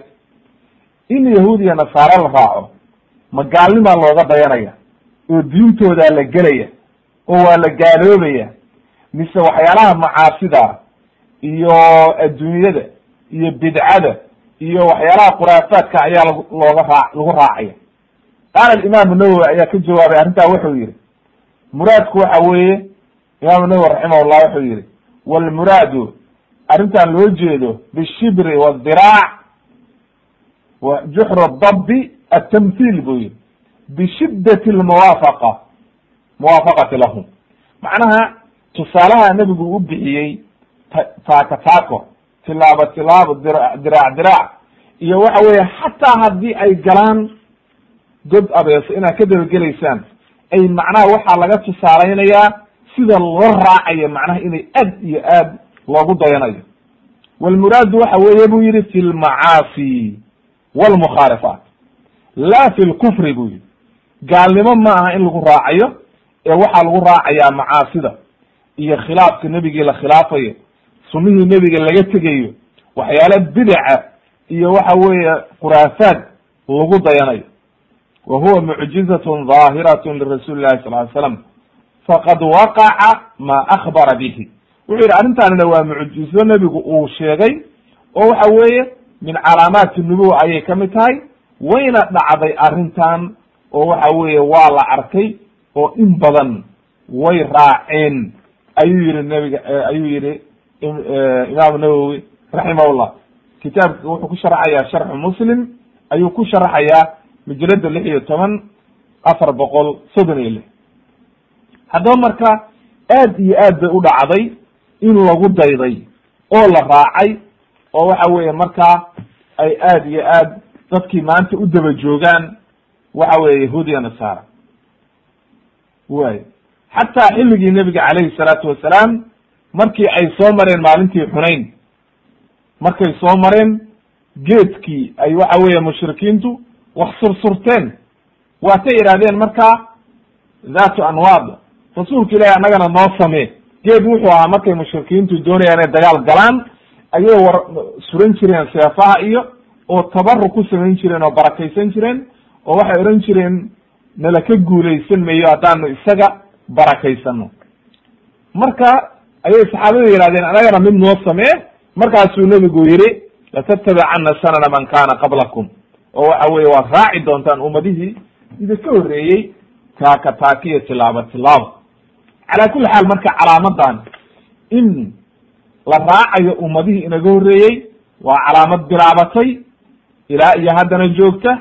Speaker 1: in yahuud iyo nasaare la raaco ma gaalnimaa looga dayanaya? Oo diintoodaa la gelaya? Oo waa la gaaloobaya? Mise waxyaalaha macaasida iyo adduunyada iyo bidcada iyo waxyaalaha khuraafaadka ayaa lag looga raa lagu raacaya? Qaala alimaam nawowi ayaa ka jawaabay arrintaa wuxuu yihi muraadku waxa weeye imaamu nawowi raximahullah wuxuu yihi walmuraadu arrintan loo jeedo bishibri wadiraac wa juxru dabi atamthil buu yihi bishiddati lmuwaafaqa muwaafaqati lahum. Macnaha tusaalaha nebigu u bixiyey taako taako tilaabo tilaabo dira diraac diraac iyo waxa weeye xataa haddii ay galaan god abeeso inaad ka dabagelaysaan ay macnaha waxaa laga tusaalaynayaa sida loo raacayo macnaha inay aad iyo aad loogu dayanayo. Walmuraadu waxa weeye buu yihi fi lmacaasi walmukhaalifaat la fi lkufri buu yihi gaalnimo ma aha in lagu raacayo ee waxaa lagu raacayaa macaasida iyo khilaafka nebigii la khilaafayo sunihii nebiga laga tegayo waxyaala bidaca iyo waxa weeye khuraafaad lagu dayanayo wa huwa mucjizatun dhaahiratun lirasuuli llahi sal ly slam faqad waqaca ma akbara bihi wuxuu yidhi arrintaanina waa mucjizo nebigu uu sheegay oo waxa weeye min calaamaati nubuwa ayay ka mid tahay wayna dhacday arrintan oo waxa weeye waa la arkay oo in badan way raaceen ayuu yihi nebiga ayuu yihi imaamu nawowi raximahullah kitaabka wuxuu ku sharaxayaa sharxu muslim ayuu ku sharaxayaa majalada lix iyo toban afar boqol soddon iyo lix. Haddaba marka aad iyo aad bay u dhacday in lagu dayday oo la raacay oo waxa weeye markaa ay aad iyo aad dadkii maanta u daba joogaan waxa weeye yahuudiya nasaara. Way xataa xilligii nebiga calayhi salaatu wasalaam markii ay soo mareen maalintii xunayn markay soo mareen geedkii ay waxa weeye mushrikiintu wax sursurteen. Waatay idhahdeen markaa dhatu anwaad. Rasuulka ilahi annagana noo samee. Geed wuxuu ahaa markay mushrikiintu doonayaan inay dagaal galaan ayay war suran jireen seefaha iyo oo tabaruk ku samayn jireen oo barakaysan jireen oo waxay odhan jireen nala ka guulaysan mayo haddaanu isaga barakaysano. Marka ayay saxaabada yihahdeen anagana mid noo samee. Markaasuu nebigu yihi latattabicana sanana man kana qablakum oo waxa weye waad raaci doontaan ummadihii idinka horreeyey taaka taakiyo tilaabo tilaabo calaa kulli xaal marka calaamadan in la raacayo ummadihii inaga horreeyey waa calaamad bilaabatay ilaa iyo haddana joogta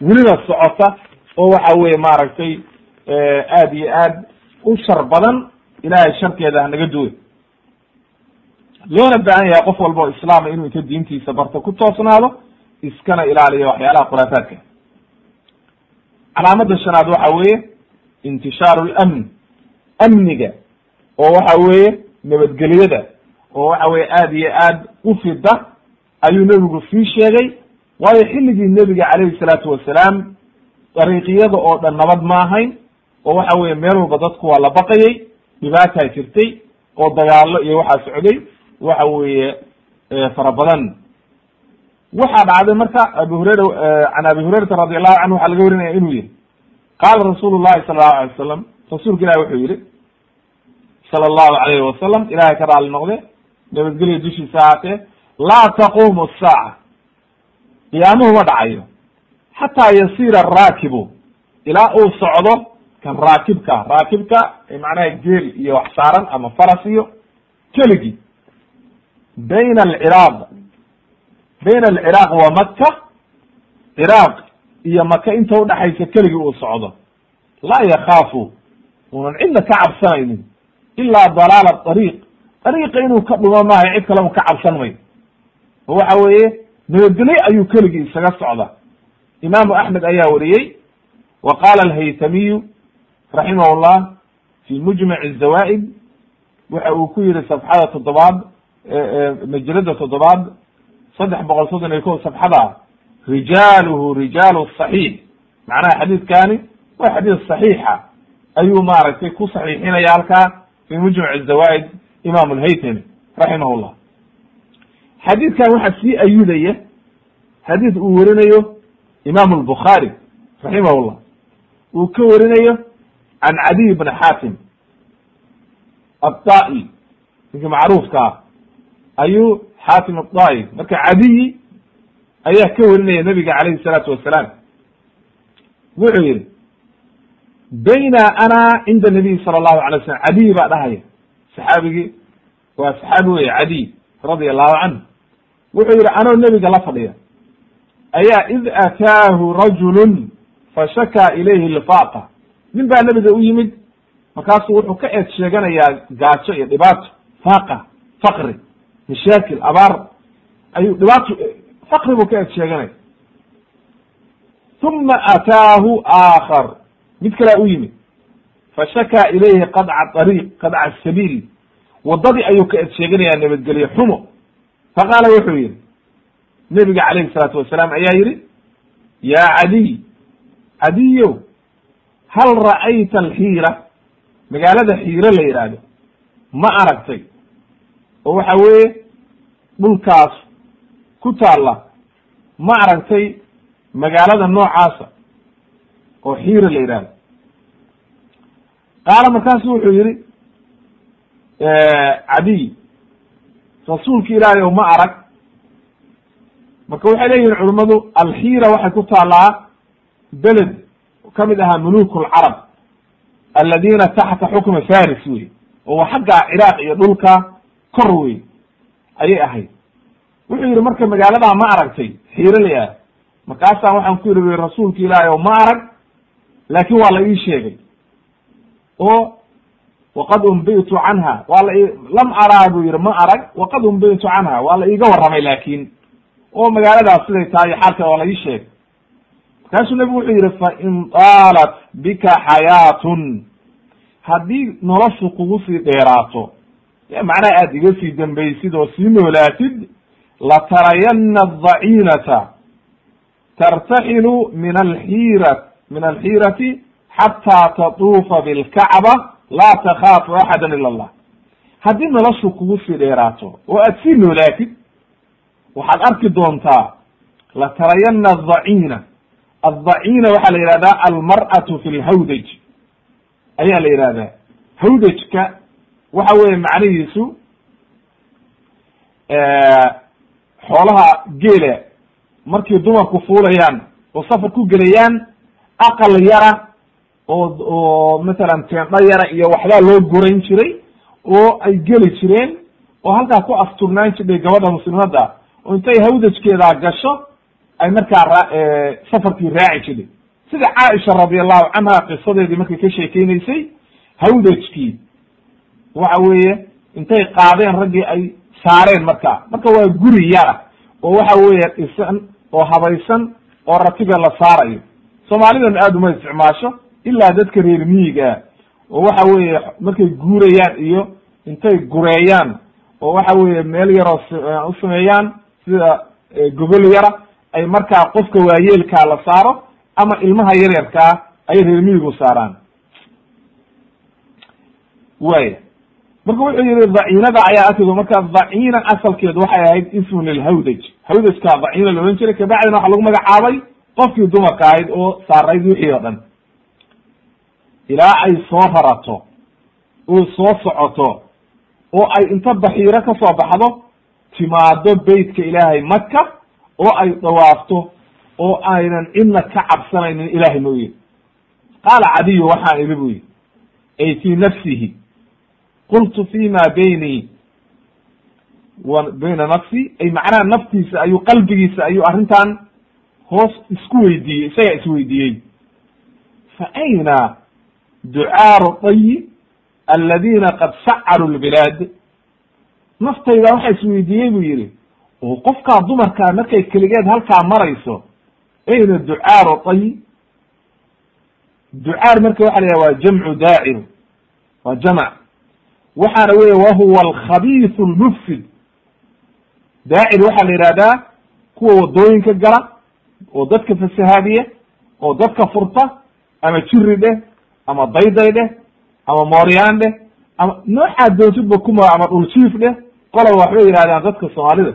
Speaker 1: welina socota oo waxa weye maaragtay aad iyo aad u shar badan ilahay sharkeeda hanaga duwe loona baahan yahay qof walba oo islaama inuu inta diintiisa barto ku toosnaado iskana ilaaliyo waxyaalaha khuraafaadka. Calaamada shanaad waxa weeye intishaaru lamn amniga oo waxa weeye nabadgelyada oo waxa weye aad iyo aad u fida ayuu nebigu sii sheegay. Waayo xilligii nebiga calayhi salaatu wasalaam dariiqiyada oo dhan nabad ma ahayn oo waxa weye meel walba dadku waa la baqayay dhibaataa jirtay oo dagaalo iyo waxaa socday waxa weeye fara badan waxaa dhacday marka abi hurayra can abi hurayrata radi allahu canhu waxaa laga warinaya inuu yihi qaala rasuulu llahi sala allahu alay wasalam rasuulka ilahi wuxuu yihi sala allahu alayhi wasalam ilahay ka raali noqde nabadgelya dushiisa ahaatee laa taqumu saaca qiyaamuhu ma dhacayo. Xataa yasiira araakibu ilaa uu socdo kan raakibka raakibka macnaha geel iyo wax saaran ama faras iyo keligii bayna alciraaq bayna alciraaq wa maka ciraaq iyo maka inta udhaxaysa keligii uu socdo. Laa yakaafu unan cidna ka cabsanaynin ilaa dalaala ariiq ariiqa inuu ka dhumo maayo cid kale un ka cabsan mayo oo waxa weeye nabadgelyo ayuu keligii isaga socda. Imaamu axmed ayaa wariyey wa qaala alhaytamiyu raximah llah fi mujmac الzawaa'id waxa uu ku yihi safxada toddobaad majalada toddobaad saddex boqol soddon iyo ko sabxada rijaaluhu rijaalu saxiix. Macnaha xadiidkani waa xadiis saxiixa. Ayuu maaragtay ku saxiixinaya halkaa fi mujmac zawaid imam lhaytami raximah llah xadiidkan waxaa sii ayudaya xadiid uu werinayo imam lbukhaari raximah llah uu ka werinayo can cadiy bni xaatim adda'i ninkii macruufka ah. Ayuu xaatim adaaif marka cadiyi ayaa ka warinaya nabiga calayhi salaatu wasalaam wuxuu yihi bayna ana cinda nabiyi sala allahu alay slam cadiy baa dhahaya saxaabigii waa saxaabi weye cadiy radia allahu canhu wuxuu yihi anoo nebiga la fadhiya. Ayaa id ataahu rajulun fashakaa ilayhi lifaaqa nin baa nebiga u yimid. Markaasuu wuxuu ka eed sheeganayaa gaajo iyo dhibaato. Faaqa faqri mashaakil abaar ayuu dhibaato faqri buu ka eed sheeganaya uma ataahu aakhar. Mid kalea u yimid. Fashakaa ilayhi qadca ariiq qadca sabiil. Waddadii ayuu ka eed sheeganayaa nabadgelye xumo. Faqaala wuxuu yihi nebiga calayhi salaatu wasalaam ayaa yihi ya cadiy cadiyow hal ra'ayta alxiira? Magaalada xiiro la yidhaahdo. Ma aragtay oo waxa weeye dhulkaas ku taalla ma aragtay magaalada noocaasa oo xiiro la yidhahdo qaala markaasu wuxuu yihi cadiy rasuulki ilaahay o ma arag. Marka waxay leeyihiin culimmadu alxiira waxay ku taallaa beled ka mid ahaa muluk lcarab aladina taxta xukmi faris wey oo xagga ciraaq iyo dhulka kor wey ayay ahayd. Wuxuu yidhi marka magaaladaa ma aragtay xiiraley ah markaasaan waxaan ku yidhi rasuulka ilaahi o ma arag laakin waa la ii sheegay. Oo waqad umbitu canha. Waa la lam araa buu yihi ma arag. Waqad umbitu canha. Waa la iiga warramay laakin oo magaaladaas siday tahay xaalka waa la ii sheegay. Markaasuu nebigu wuxuu yihi fain daalat bika xayaatun. Haddii noloshu kugu sii dheeraato macnaha aad iga sii dambaysid oo sii noolaatid latarayana adaciinata tartaxilu min alxiira min alxiirati xataa tatuufa bilkacba laa takhaafu axada ila allah. Haddii noloshu kugu sii dheeraato oo aad sii noolaatid waxaad arki doontaa latarayana adaciina addaciina. Waxaa la yihahdaa almar'atu fi lhawdaj ayaa la yihahdaa hawdajka waxa weeye macnihiisu xoolaha geela markii dumarku fuulayaan oo safar ku gelayaan aqal yara oo oo masalan teendho yara iyo waxbaa loo gorayn jiray oo ay geli jireen oo halkaa ku asturnaan jirdhay gabadha muslimadda oo intay hawdajkeedaa gasho ay markaa ra safarkii raaci jirtay sida caaisha radiallahu canha qisadeedii markay ka sheekeynaysay hawdajkii waxa weeye intay qaadeen raggii ay saareen marka. Marka waa guri yara oo waxa weeye dhisan oo habaysan oo ratiga la saarayo. Soomaalidana aada uma isticmaasho ilaa dadka reer miyiga oo waxa weeye markay guurayaan iyo intay gureeyaan oo waxa weeye meel yaroo u sameeyaan sida gogol yara ay markaa qofka waayeelkaa la saaro ama ilmaha yaryarkaa ay reer miyigu saaraan. Waya marka wuxuu yihi daciinada ayaa arkido marka daciina asalkeedu waxay ahayd ismun lilhawdaj hawdajka daciina la ohan jiray kabacdina waxaa lagu magacaabay qofkii dumarka ahayd oo saarayd wixii oo dhan. Ilaa ay soo rarato oo soo socoto oo ay inta baxiiro ka soo baxdo timaado beytka ilaahay maka oo ay dawaafto oo aynan cidna ka cabsanaynin ilahay mooye qaala cadiyu waxaan idhi bu yidhi ay fii nafsihi qultu fi ma bayni bayna nafsi ay macnaha naftiisa ayuu qalbigiisa ayuu arrintan hoos isku weydiiyey isagaa isweydiiyey fa ayna ducaaru dayi aladiina qad sacaru lbilaad naftayda waxa isweydiiyey buu yihi oo qofkaa dumarkaa markay keligeed halkaa marayso ayna ducaaru dayi ducaar marka waxa la yhaha waa jamcu daacir waa jamc waxaana weye wahuwa alkhabiisu lmufsid daacir waxaa la yihahdaa kuwa waddooyinka gala oo dadka fasahaadiya oo dadka furta ama jiri dheh ama dayday dheh ama mooryaan dheh ama noocaa doontidba kuma ama dhuljiif dheh qoloba waxbay yihahdaan dadka soomaalida.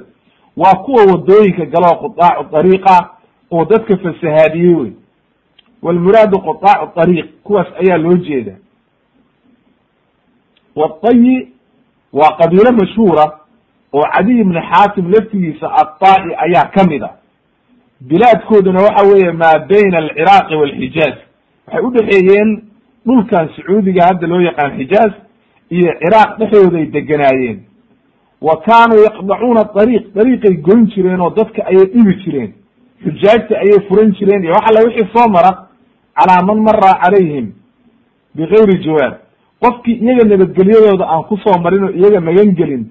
Speaker 1: Waa kuwa waddooyinka gala oo qudaacu dariiqa oo dadka fasahaadiyey wey walmuraadu qudaacu dariiq kuwaas ayaa loo jeeda wadayi waa qabiilo mashhuura oo cadiy ibni xaatim laftigiisa aطaa'i ayaa ka mid a. Bilaadkooduna waxa weeye maa bayna alciraaqi walxijaaz waxay udhexeeyeen dhulkan sacuudiga hadda loo yaqaan xijaaz iyo ciraaq dhexdooday deganaayeen. Wa kaanuu yaqdacuuna dariiq dariiqay goyn jireen oo dadka ayay dhibi jireen. Xujaajta ayay furan jireen iyo wax alla wixii soo mara calaa man mara calayhim bigayri jawaab qofkii iyaga nabadgelyadooda aan ku soo marin oo iyaga magan gelin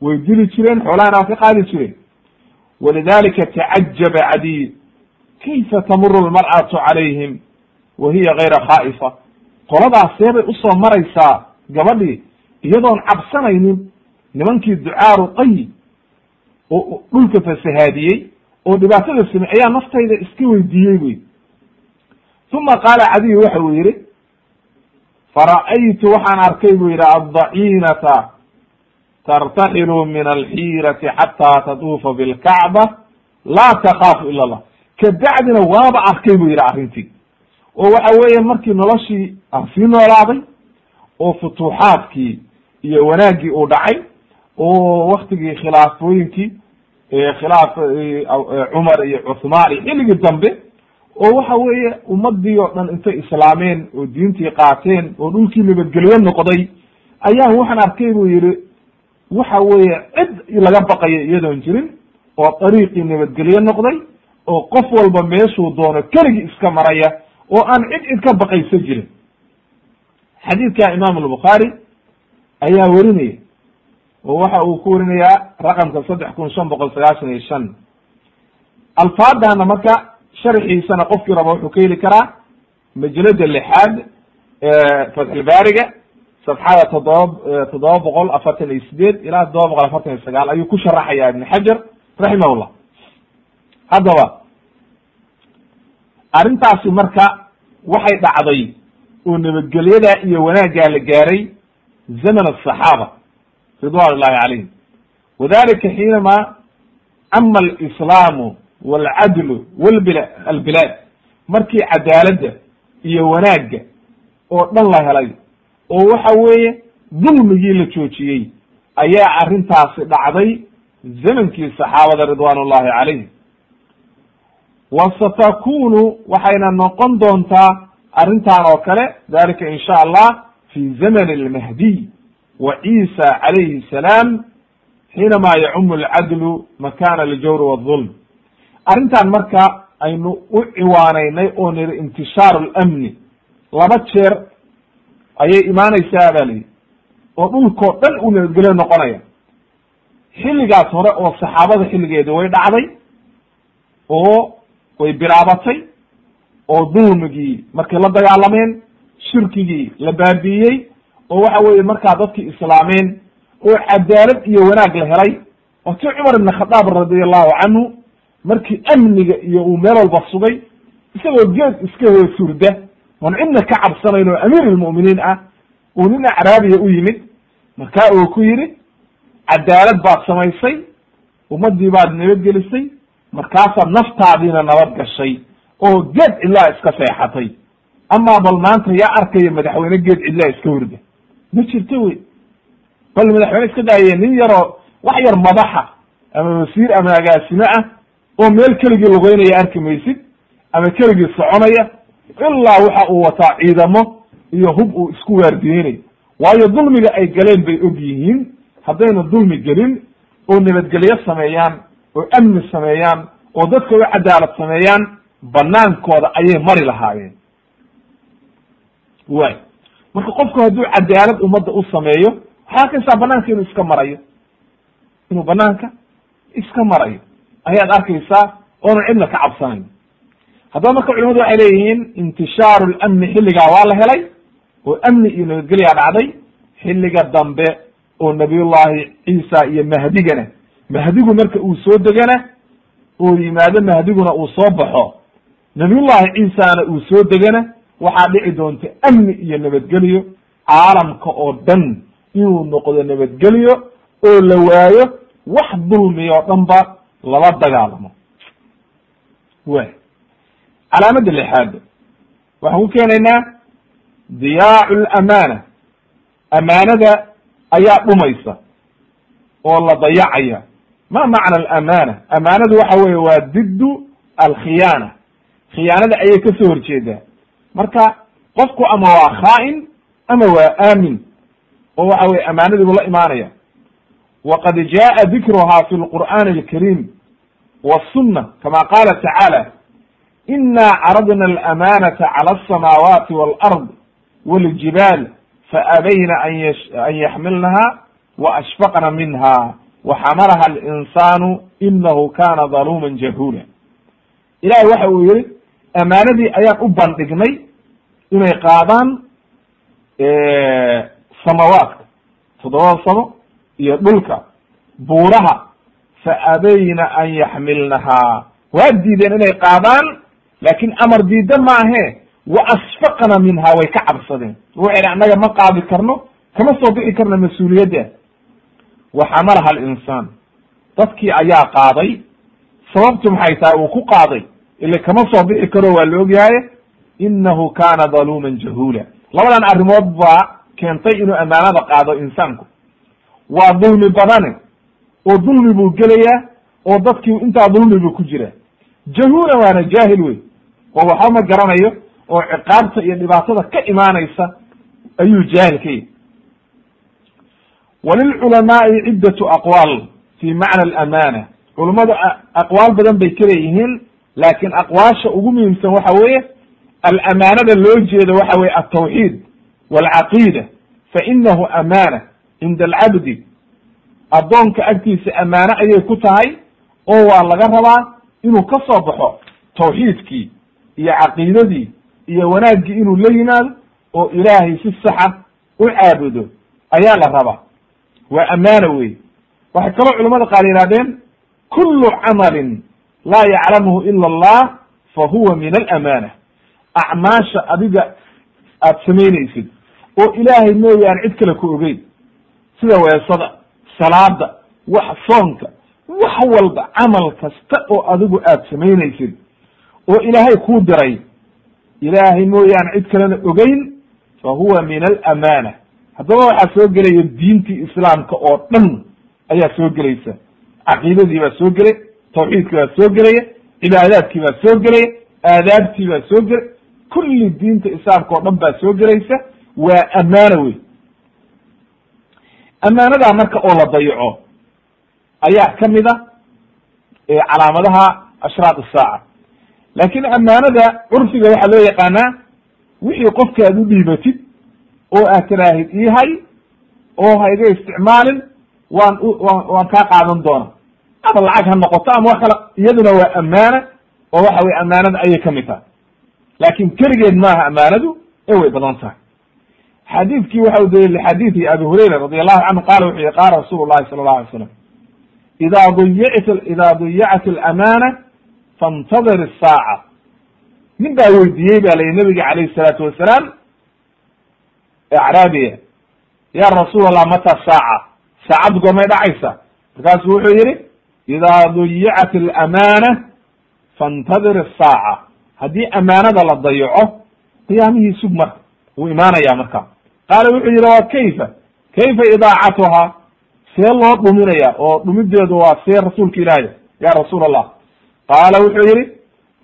Speaker 1: way dili jireen xoolahana waa ka qaadi jireen walidalika tacajaba cadiy kayfa tamuru lmar'atu calayhim? Wa hiya gayra khaa'ifa qoladaas seebay u soo maraysaa gabadhii iyadoon cabsanaynin nimankii ducaaru qayi oo dhulka fasahaadiyey oo dhibaatada samey ayaa naftayda iska weydiiyey wey uma qaala cadiy waxa uu yihi fara'aytu waxaan arkay buu yidhi addaciinata tartaxilu min alxiirati xataa tatuufa bilkacba laa takaafu ila allah. Kabacdina waaba arkay buu yidhi arrintii. Oo waxa weeye markii noloshii aan sii noolaaday oo futuuxaadkii iyo wanaaggii uu dhacay oo waktigii khilaafooyinkii khilaaf cumar iyo cuthmaan iyo xilligii dambe oo waxa weeye ummadii oo dhan intay islaameen oo diintii qaateen oo dhulkii nabadgelyo noqday ayaan waxaan arkay buu yihi waxa weeye cid laga baqayo iyadoon jirin oo dariiqii nabadgelyo noqday oo qof walba meeshuu doono keligii iska maraya oo aan cid cid ka baqayso jirin. Xadiidka imaam albukhaari ayaa werinaya oo waxa uu ku werinayaa raqamka saddex kun shan boqol sagaashan iyo shan. Alfaadana marka sharxiisana qofkii raba wuxuu ka heli karaa majalada lixaad fatxulbaariga safxada toddoba toddoba boqol afartan iyo sideed ilaa toddoba boqol afartan iyo sagaal ayuu ku sharaxaya ibn xajar raximahullah. Haddaba arrintaasi marka waxay dhacday oo nabadgelyada iyo wanaaggaa la gaaray zaman asaxaaba ridwan ullahi calayhim wadalika xiinama ama alislaamu walcadlu walbila albilaad markii cadaaladda iyo wanaagga oo dhan la helay oo waxa weeye dulmigii la joojiyey ayaa arrintaasi dhacday zamankii saxaabada ridwan ullahi calayhim wa satakunu waxayna noqon doontaa arrintan oo kale dalika in sha allah fi zamani almahdiy wa ciisa calayhi salaam xiinama yacumu alcadlu makana aljawri wاظulm arrintan marka aynu u ciwaanaynay oo niri intishaaru lamni laba jeer ayay imaanaysaa ba lihi oo dhulkoo dhan uu nabadgelyo noqonaya. Xilligaas hore oo saxaabada xilligeeda way dhacday oo way bilaabatay oo dulmigii markay la dagaalameen shirkigii la baabi'iyey oo waxa weeye markaa dadkii islaameen oo cadaalad iyo wanaag la helay. Oo cumar ibn khadaab radi allahu canhu markii amniga iyo uu meel walba sugay isagoo geed iska hoos surda oon cidna ka cabsanayn oo amiir almu'miniin ah uu nin acraabiya u yimid. Markaa uu ku yidhi cadaalad baad samaysay ummaddii baad nabadgelisay markaasaad naftaadiina nabad gashay oo geed cidlaa iska seexatay. Amaa bal maanta yaa arkaya madaxweyne geed cidlaa iska hurda. Ma jirto wey. Bal madaxweyne iska daaye nin yaroo wax yar madaxa ama wasiir ama agaasime ah oo meel keligii lugeynaya arki maysid ama keligii soconaya ilaa waxa uu wataa ciidamo iyo hub uu isku waardiyeynayo waayo dulmiga ay galeen bay og yihiin haddayna dulmi gelin oo nabadgelyo sameeyaan oo amni sameeyaan oo dadka u cadaalad sameeyaan banaankooda ayay mari lahaayeen. Way marka qofku hadduu cadaalad ummadda u sameeyo waxaa arkaysaa banaanka inuu iska marayo? Inuu banaanka iska marayo ayaad arkaysaa oonan cidna ka cabsanayn haddaba marka culimadu waxay leeyihiin intishaaru lamni xilligaa waa la helay oo amni iyo nabadgelyaa dhacday xilliga dambe oo nabiyullahi ciisa iyo mahdigana. Mahdigu marka uu soo degana oo yimaado mahdiguna uu soo baxo nabiyullahi ciisana uu soo degana waxaa dhici doonta amni iyo nabadgelyo caalamka oo dhan inuu noqdo nabadgelyo oo la waayo wax dulmiya oo dhan ba lala dagaalamo way. Calaamadda lixaad waxaan ku keenaynaa diyaacu lamaana amaanada ayaa dhumaysa oo la dayacaya. Ma macna alamaana? Amaanadu waxa weye waa diddu alkhiyaana. Khiyaanada ayay ka soo horjeedaa. Marka qofku ama waa khaa'in ama waa aamin oo waxa weye amaanadii buu la imaanaya waqad jaءa dikruha fi lqur'ani alkariim wالsuna kama qala tacaalى ina caradna alamanata calى الsamaawaati wاlأrض wاljibaal faabayna an yaxmilnaha waashfaqna minha waxamalaha alinsanu inahu kana daluuma jahula ilahi waxa uu yihi amaanadii ayaan u bandhignay inay qaadaan samawaadka toddobada samo iyo dhulka buuraha fa abayna an yaxmilnahaa waa diideen inay qaadaan laakin amar diida maahe wa asfaqna minha way ka cabsadeen. Waxay annaga ma qaadi karno kama soo bixi karno mas'uuliyadda. Wa xamalaha alinsaan dadkii ayaa qaaday sababtu maxay tahay uu ku qaaday? Ile kama soo bixi karo waa la ogyahay inahu kana daluuman jahula labadan arrimood baa keentay inuu amaanada qaado insaanku waa dulmi badane oo dulmi buu gelayaa oo dadkii intaa dulmi buu ku jira. Jahuula waana jaahil wey oo waxba ma garanayo oo ciqaabta iyo dhibaatada ka imaanaysa ayuu jaahil ka yahy walilculamaai ciddatu aqwaal fi macna alamana culummadu aqwaal badan bay ka leeyihiin laakiin aqwaasha ugu muhiimsan waxa weeye alamaanada loo jeedo waxa weye altawxiid walcaqiida fa inahu amaana cinda alcabdi addoonka agtiisa amaano ayay ku tahay oo waa laga rabaa inuu ka soo baxo tawxiidkii iyo caqiidadii iyo wanaaggii inuu la yimaado oo ilaahay si saxa u caabudo ayaa la rabaa waa amaano wey waxay kaloo culamada qaar yihahdeen kullu camalin laa yaclamuhu ila allah fa huwa min alamana acmaasha adiga aad samaynaysid oo ilaahay mooyaane cid kale ku ogeyn sida weesada salaada wax soonka wax walba camal kasta oo adigu aad samaynaysid oo ilaahay kuu diray ilaahay mooyaane cid kalena ogeyn fa huwa min alamana haddaba waxaa soo gelaya diintii islaamka oo dhan ayaa soo gelaysa. Caqiidadii baa soo gelay tawxiidkii baa soo gelaya cibaadaadkii baa soo gelaya aadaabtii baa soo gelay. Kulli diinta islaamka oo dhan baa soo gelaysa. Waa amaano wey amaanadaa marka oo la dayaco ayaa ka mid a calaamadaha ashraaq isaaca laakin amaanada curfiga waxaa loo yaqaanaa wixii qofka aad u dhiibatid oo aad tiraahid ihay oo ha iga isticmaalin waan waan kaa qaadan doona. Ama lacag ha noqoto ama wax kale iyaduna waa amaana oo waxa weye amaanada ayay ka mid tahay. Laakin keligeed maaha amaanadu ee way badan tahay xadiidkii waxa u daliila xadiidi abi hurayra radi allahu canhu qaala wuxuu yihi qaala rasuulu llahi sala allahu alay slam idaa dayacat idaa dayacat alamaana faintadir isaaca nin baa weydiiyey baa la yihi nabiga calayhi salaatu wasalaam acraabiya ya rasuul allah mata saaca? Saacad goormay dhacaysa. Markaasuu wuxuu yihi idaa dayacat alamaana faintadir isaaca haddii amaanada la dayaco qiyaamihii sug marka wuu imaanaya marka qaala wuxuu yidhi waa kayfa? Kayfa idaacatuhaa? See loo dhuminaya oo dhumideedu waa see rasuulka ilaahay ya rasuul allah qaala wuxuu yidhi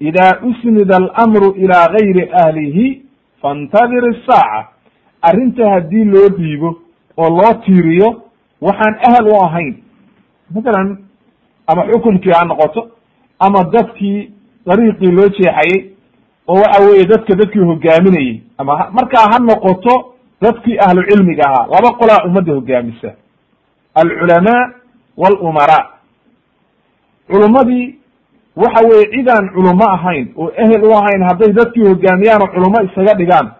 Speaker 1: idaa usnida almru ilaa gayri ahlihi fantadir isaaca arrinta haddii loo dhiibo oo loo tiiriyo waxaan ahal u ahayn. Matalan ama xukunkii ha noqoto ama dadkii dariiqii loo jeexayey oo waxa weeye dadka dadkii hogaaminayey ama markaa ha noqoto dadkii ahlu cilmiga ahaa laba qolaa ummadda hogaamisa. Alculamaa walumaraa culummadii waxa weye cidaan culumo ahayn oo ehel u ahayn hadday dadkii hogaamiyaan oo culumo isaga dhigaan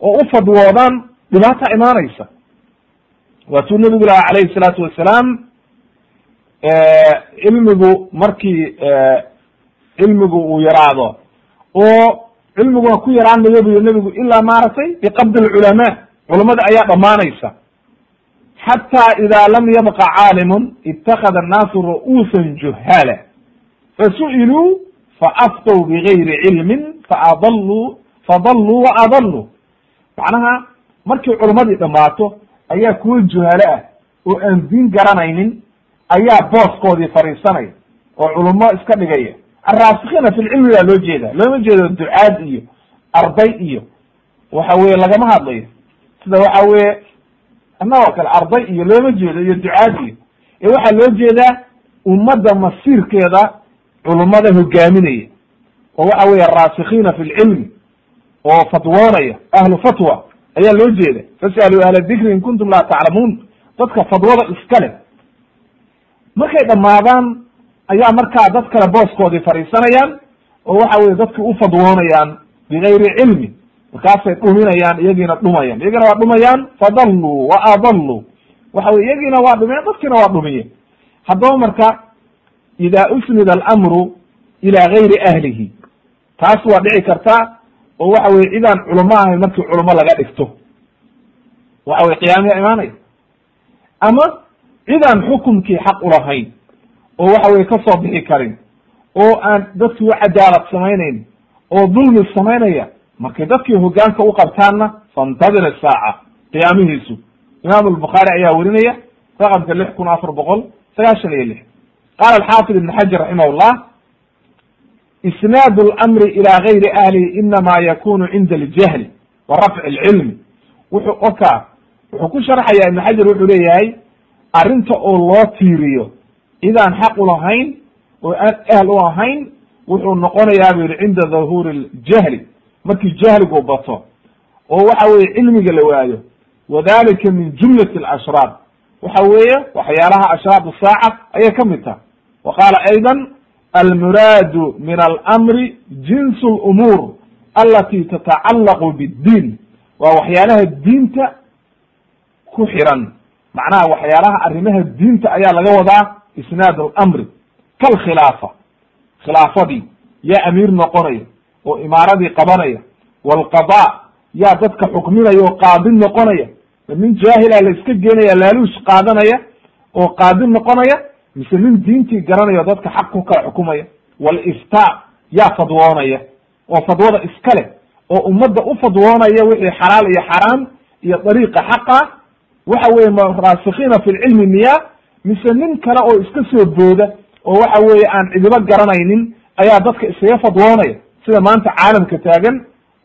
Speaker 1: oo u fadwoodaan dhibaata imaanaysa. Waatuu nabigu laha calayhi salaatu wasalaam cilmigu markii cilmigu uu yaraado oo cilmiguna ku yaraan mayo bu yiri nebigu ilaa maaragtay biqabdi alculamaa culamada ayaa dhammaanaysa. Xataa ida lam yabqa caalimun itakada annaasu ru'uusan juhaala. Fasu'iluu faaftow bigayri cilmin faadalluu fadalluu wa adalluu. Macnaha markii culummadii dhammaato ayaa kuwa juhalo ah oo aan diin garanaynin ayaa booskoodii fadhiisanaya oo culummo iska dhigaya. Alraasikiina fi lcilmi baa loo jeeda looma jeedo ducaad iyo arday iyo waxa weye lagama hadlayo sida waxa weye annagoo kale arday iyo looma jeedo iyo ducaad iyo ee waxaa loo jeedaa ummadda masiirkeeda culummada hogaaminaya. Oo waxa weye raasikiina fi lcilmi oo fatwoonaya ahlu fatwa ayaa loo jeeda. Fasaluu ahla dikri in kuntum laa taclamuun. Dadka fadwada iska leh. Markay dhammaadaan ayaa markaa dad kale booskoodii fadhiisanayaan oo waxa weye dadki u fadwoonayaan bigayri cilmi markaasay dhuminayaan iyagiina dhumayaan iyagiina waa dhumayaan fadalluu wa adalluu waxa weye iyagiina waa dhumiyeen dadkiina waa dhumiyeen. Haddaba marka ida usnida alamru ila gayri ahlihi. Taas waa dhici karta oo waxa weye cidaan culamo ahayn markii culamo laga dhigto. Waxa weye qiyaamiya imaanaya ama cidaan xukumkii xaq ulahayn oo waxa weye ka bixi karin oo aan dadkii u cadaalad samaynayn oo dulmi samaynaya markay dadkii hogaanka u qabtaanna fantadir saaca qiyaamihiisu. Imaam lbukaari ayaa werinaya raqamka lix kun afar boqol sagaashan iyo lix. Qaala alxaafid ibn xajar raximahullah isnaad lmri ila gayri ahlihi inama yakunu cinda aljahli wa rafci lcilmi wuxuu oka wuxuu ku sharxaya ibn xajar wuxuu leeyahay arrinta oo loo tiiriyo idaan xaq u oo aan ahl u ahayn wuxuu noqonayaa bu yihi cinda dahuuri ljahli markii jahligu bato oo waxa weye cilmiga la waayo wadalika min jumlati alashraar waxa weeye waxyaalaha ashraad saaca ayay ka mid taha wa qaala ayda almuraadu min alamri jinsu lumuur alati tatacallaqu biddiin. Waa waxyaalaha diinta ku xiran. Macnaha waxyaalaha arrimaha diinta ayaa laga wadaa isnaad alamri kalkhilaafa khilaafadii yaa amiir noqonaya oo imaaradii qabanaya. Walqada yaa dadka xukminaya oo qaadi noqonaya. Nin jaahila la iska geenaya laaluush qaadanaya oo qaadi noqonaya mise nin diintii garanaya o dadka xaq ku kala xukumaya. Waliftaa yaa fadwoonaya. Oo fadwada iska leh oo ummadda u fadwoonaya wixii xalaal iyo xaraam iyo dariiqa xaqa waxa weye raasikiina fi lcilmi miya mise nin kale oo iska soo booda oo waxa weeye aan cidibo garanaynin ayaa dadka iskaga fadwoonaya sida maanta caalamka taagan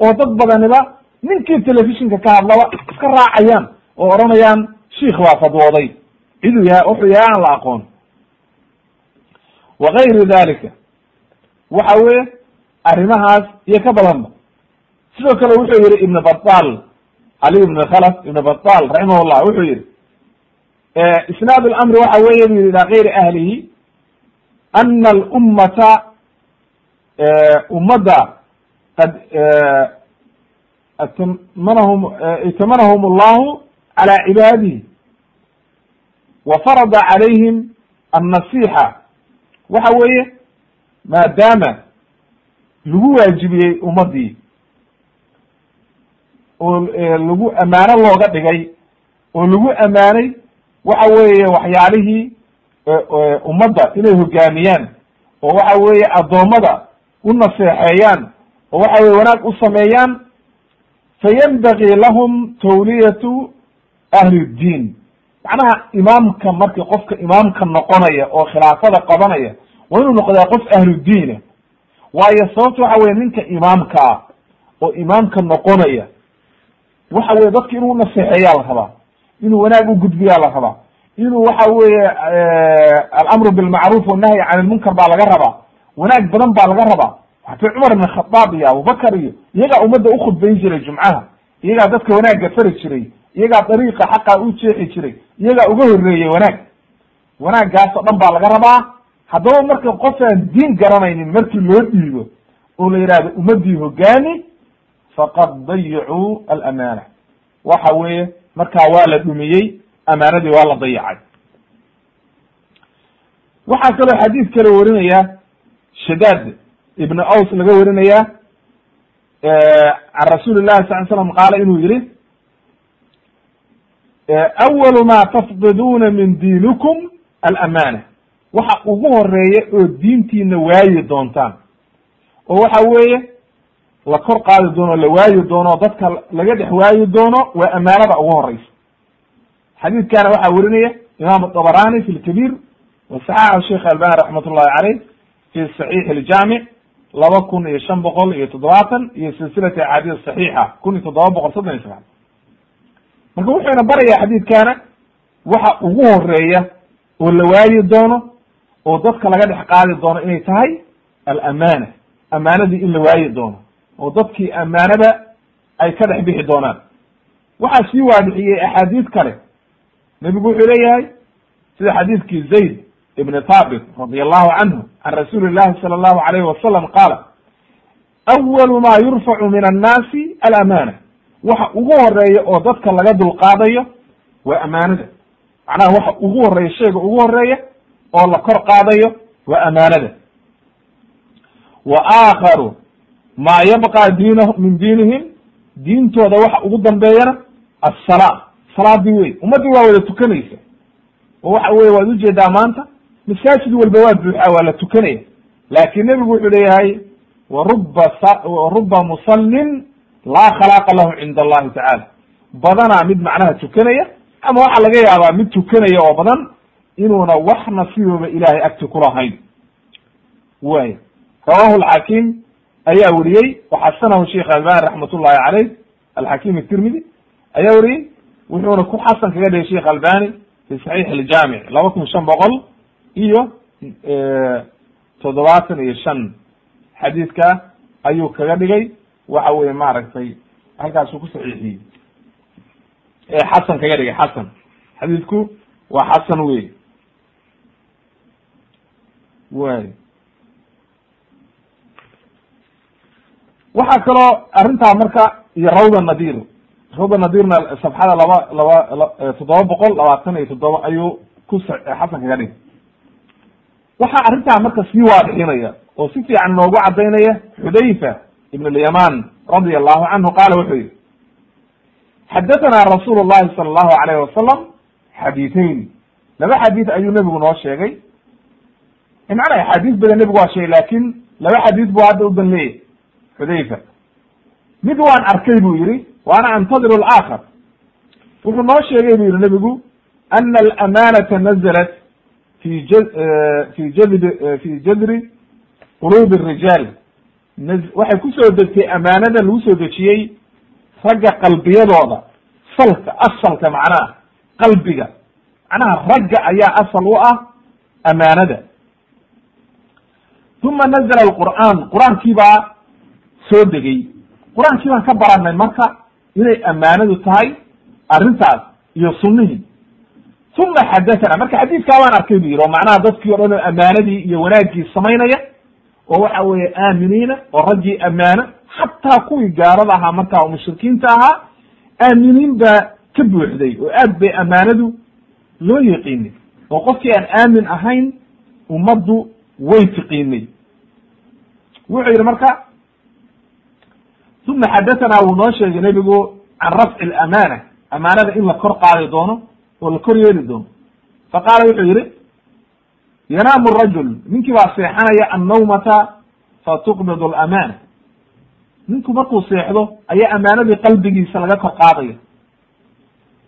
Speaker 1: oo dad badaniba ninkii telefishinka ka hadlaba iska raacayaan oo odhanayaan shiikh baa fadwooday. Ciduu yahay wuxuu yahay aan la aqoon. Wa gayri dalika waxa weye arrimahaas iyo ka badanba. Sidoo kale wuxuu yihi ibn batal cali ibn khalaf ibn batal raximahullah wuxuu yihi isnaad lamri waxa weeye bu yihi ila gayri ahlihi ana alummata ummadda qad atmanahum itamanahum allahu cala cibaadihi wa farada calayhim annasixa waxa weeye maadaama lagu waajibiyey ummadii oo lagu amaano looga dhigay oo lagu amaanay waxa weeye waxyaalihii ummadda inay hogaamiyaan oo waxa weeye addoommada u naseexeeyaan oo waxa weye wanaag u sameeyaan fayanbagii lahum tawliyatu ahli ddiin macnaha imaamka markii qofka imaamka noqonaya oo khilaafada qabanaya waa inuu noqdaa qof ahludiina waayo sababta waxa weye ninka imaamkaa oo imaamka noqonaya waxa weye dadka inuu naseexeeyaa la rabaa inuu wanaag u gudbiyaa la rabaa inuu waxa weye alamru bilmacruuf wannahyi can ilmunkar baa laga rabaa wanaag badan baa laga rabaa. Waxta cumar ibn khadaab iyo abubakar iyo iyagaa ummadda ukhudbayn jiray jumcaha iyagaa dadka wanaagga fari jiray iyagaa dariiqa xaqa u jeexi jiray iyagaa uga horreeyey wanaag. Wanaaggaas oo dhan baa laga rabaa. Haddaba marka qof aan diin garanaynin markii loo dhiibo oo la yidhahdo ummadii hogaami faqad dayicuu alamana waxa weeye markaa waa la dhumiyey amaanadii waa la dayacay. Waxaa kaloo xadiid kale warinaya shadaad ibn aws laga warinaya can rasuuli llahi sal l slam qaala inuu yihi awalu ma tafqiduuna min diinikum alamana waxa ugu horreeya oo diintiina waayi doontaan. Oo waxa weeye la kor qaadi doono la waayi doono dadka laga dhex waayi doono waa amaanada ugu horeysa xadiidkana waxaa werinaya imam abarani fi lkabiir wa saxaxa sheikh albani raxmat ullahi caleyh fi saxiix aljaamic laba kun iyo shan boqol iyo toddobaatan iyo silsilati axaadiis saxiixa kun iyo toddoba boqol soddon iyo sagaal marka wuxuuna barayaa xadiidkana waxa ugu horreeya oo la waayi doono oo dadka laga dhex qaadi doono inay tahay alamana amaanadii in la waayi doono oo dadkii amaanada ay ka dhex bixi doonaan waxaa sii waadixiyey axaadiid kale nebigu wuxuu leeyahay sida xadiidkii zayd ibn thabit radi allahu canhu can rasuuli llahi sala allahu alayhi wasalam qaala awalu ma yurfacu min annaasi alamana waxa ugu horreeya oo dadka laga dulqaadayo waa amaanada. Macnaha waxa ugu horreeya shayga ugu horreeya oo la kor qaadayo waa amaanada. Wa aakharu maa yabqa diinah min diinihim diintooda waxa ugu dambeeyana assalaa salaadii wey ummaddii waa wada tukanaysa. Oo waxa weye waad u jeedaa maanta masaajid walba waa buuxaa waa la tukanaya laakin nebigu wuxuu leeyahay waruba waruba musallin laa khalaaqa lahu cinda allahi tacaala badanaa mid macnaha tukanaya ama waxaa laga yaabaa mid tukanaya oo badan inuuna wax nasiibaba ilahay agti kulahayn way rawahu alxakim ayaa weriyey waxasanahu sheikh albani raxmat ullahi caleyh alxakim atirmidi ayaa weriyey wuxuuna ku xasan kaga dhigay sheikh albani fi saxiix aljaamic laba kun shan boqol iyo toddobaatan iyo shan xadiidka ayuu kaga dhigay. Waxa weye maaragtay halkaasuu ku saxiixiyey. Xasan kaga dhigay xasan. Xadiidku waa xasan wey way waxaa kaloo arrintaa marka iyo rawda nadir rawda nadirna safxada laba laba toddoba boqol labaatan iyo toddoba ayuu ku xasan kaga dhigay waxaa arrintaa marka sii waadixinaya oo si fiican noogu cadaynaya xudayfa ibn alyaman radia allahu canhu qaala wuxuu yihi xadathana rasuulu llahi sala allahu alayh wasalam xadiiثeyn laba xadiid ayuu nebigu noo sheegay. Macnaa axaadiis badan nebigu waa sheegay laakiin laba xadiis bu hadda u dan leeyahy xudayfa. Mid waan arkay buu yihi waana antadiru alaakhar wuxuu noo sheegay buu yihi nebigu ana alamanata nazalat fi j fi jadb fi jadri qulubi الrijaal waxay ku soo degtay amaanada lagu soo dejiyey ragga qalbiyadooda. Salka asalka macnaha qalbiga. Macnaha ragga ayaa asal u ah amaanada. Uma nazla alqur'aan. Qur'aankii baa soo degay. Qur'aankii baan ka baranay marka inay amaanadu tahay arrintaas iyo sunnihii uma xadathana marka xadiidkaa waan arkay bu yidhi oo macnaha dadkii o dhan oo amaanadii iyo wanaaggii samaynaya oo waxa weeye aaminiina oo raggii ammaano xataa kuwii gaalada ahaa markaa oo mushrikiinta ahaa aaminiin baa ka buuxday oo aad bay ammaanadu loo yiqiinay oo qofkii aan aamin ahayn ummaddu way tiqiinay wuxuu yidhi marka uma xadathana wuu noo sheegay nebigu can rafci alamaana amaanada in la kor qaadi doono oo la kor yeeli doono. Fa wuxuu yihi yanaamu rajul ninkii baa seexanaya annawmata fatuqbid alamaana. Ninku markuu seexdo ayaa amaanadii qalbigiisa laga kor qaadaya.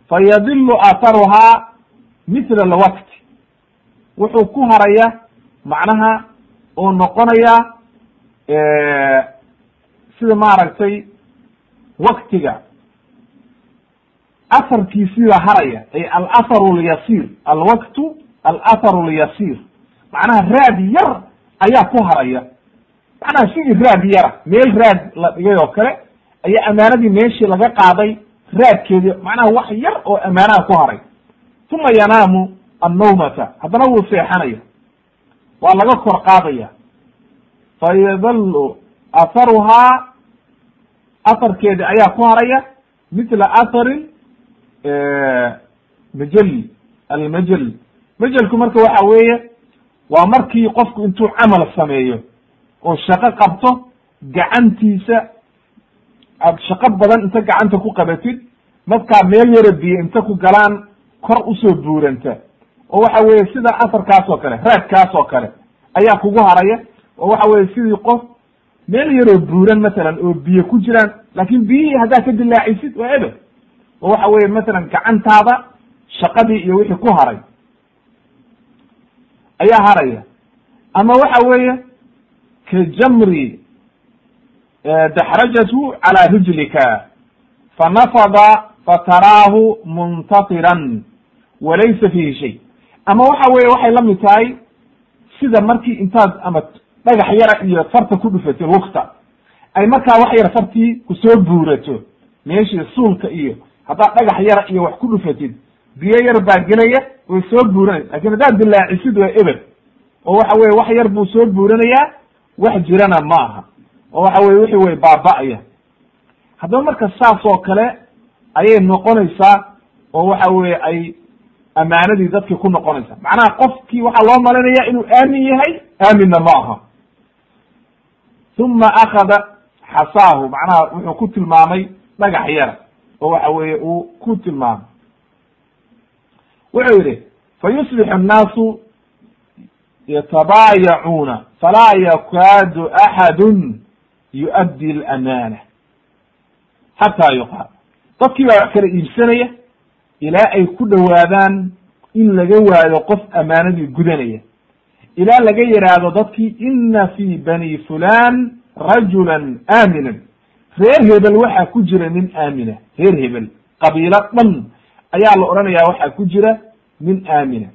Speaker 1: Fayadilu atharuhaa mithla alwaqti. Wuxuu ku haraya macnaha oo noqonaya sida maaragtay waktiga asarkiisiibaa haraya ay alaharu lyasiir alwaktu alaharu lyasiir macnaha raad yar ayaa ku haraya. Macnaha sidii raad yara meel raad la dhigay oo kale ayaa amaanadii meeshii laga qaaday raadkeedii macnaha wax yar oo amaanaha ku haray. Uma yanaamu annawmata. Haddana wuu seexanaya. Waa laga kor qaadaya. Fayadalu atharuhaa atharkeedi ayaa ku haraya mithla atharin majali almajal. Majelku marka waxa weeye waa markii qofku intuu camal sameeyo oo shaqo qabto gacantiisa aad shaqo badan inta gacanta ku qabatid markaa meel yaro biyo inta ku galaan kor u soo buuranta. Oo waxa weeye sida asarkaas oo kale raadkaas oo kale ayaa kugu haraya. Oo waxa weye sidii qof meel yaroo buuran masalan oo biyo ku jiraan laakin biyihii haddaad ka dilaacisid waa eber oo waxa weye masalan gacantaada shaqadii iyo wixii ku haray. Ayaa haraya. Ama waxa weeye ka jamri daxrajatu calaa rijlika fanafada fataraahu muntatiran walaysa fihi shay. Ama waxa weye waxay la mid tahay sida markii intaad ama dhagax yara iyo farta ku dhufatid lugta ay markaa wax yar fartii ku soo buurato meeshii suulka iyo haddaad dhagax yara iyo wax ku dhufatid. Biyo yar baa gelaya way soo buuranay laakiin haddaad dilaacisid waa eber. Oo waxa weye wax yar buu soo buuranayaa wax jirana ma aha. Oo waxa weye wixii way baaba'aya. Haddaba marka saas oo kale ayay noqonaysaa oo waxa weye ay amaanadii dadkii ku noqonaysa macnaha qofkii waxaa loo malinaya inuu aamin yahay aaminna ma aha. Uma akada xasaahu. Macnaha wuxuu ku tilmaamay dhagax yara oo waxa weeye uu ku tilmaamay wuxuu yihi fayuslixu الnaasu yatabaayacuuna falaa yakaadu axadu yuؤddi اlamaana xataa yuqaal dadkii baa wax kala iibsanaya ilaa ay ku dhowaadaan in laga waayo qof amaanadii gudanaya ilaa laga yidhaahdo dadkii ina fi bani fulan rajulan aaminan reer hebel waxaa ku jira nin aamina. Reer hebel qabiilo dhan ayaa la odhanayaa waxaa ku jira nin aamina.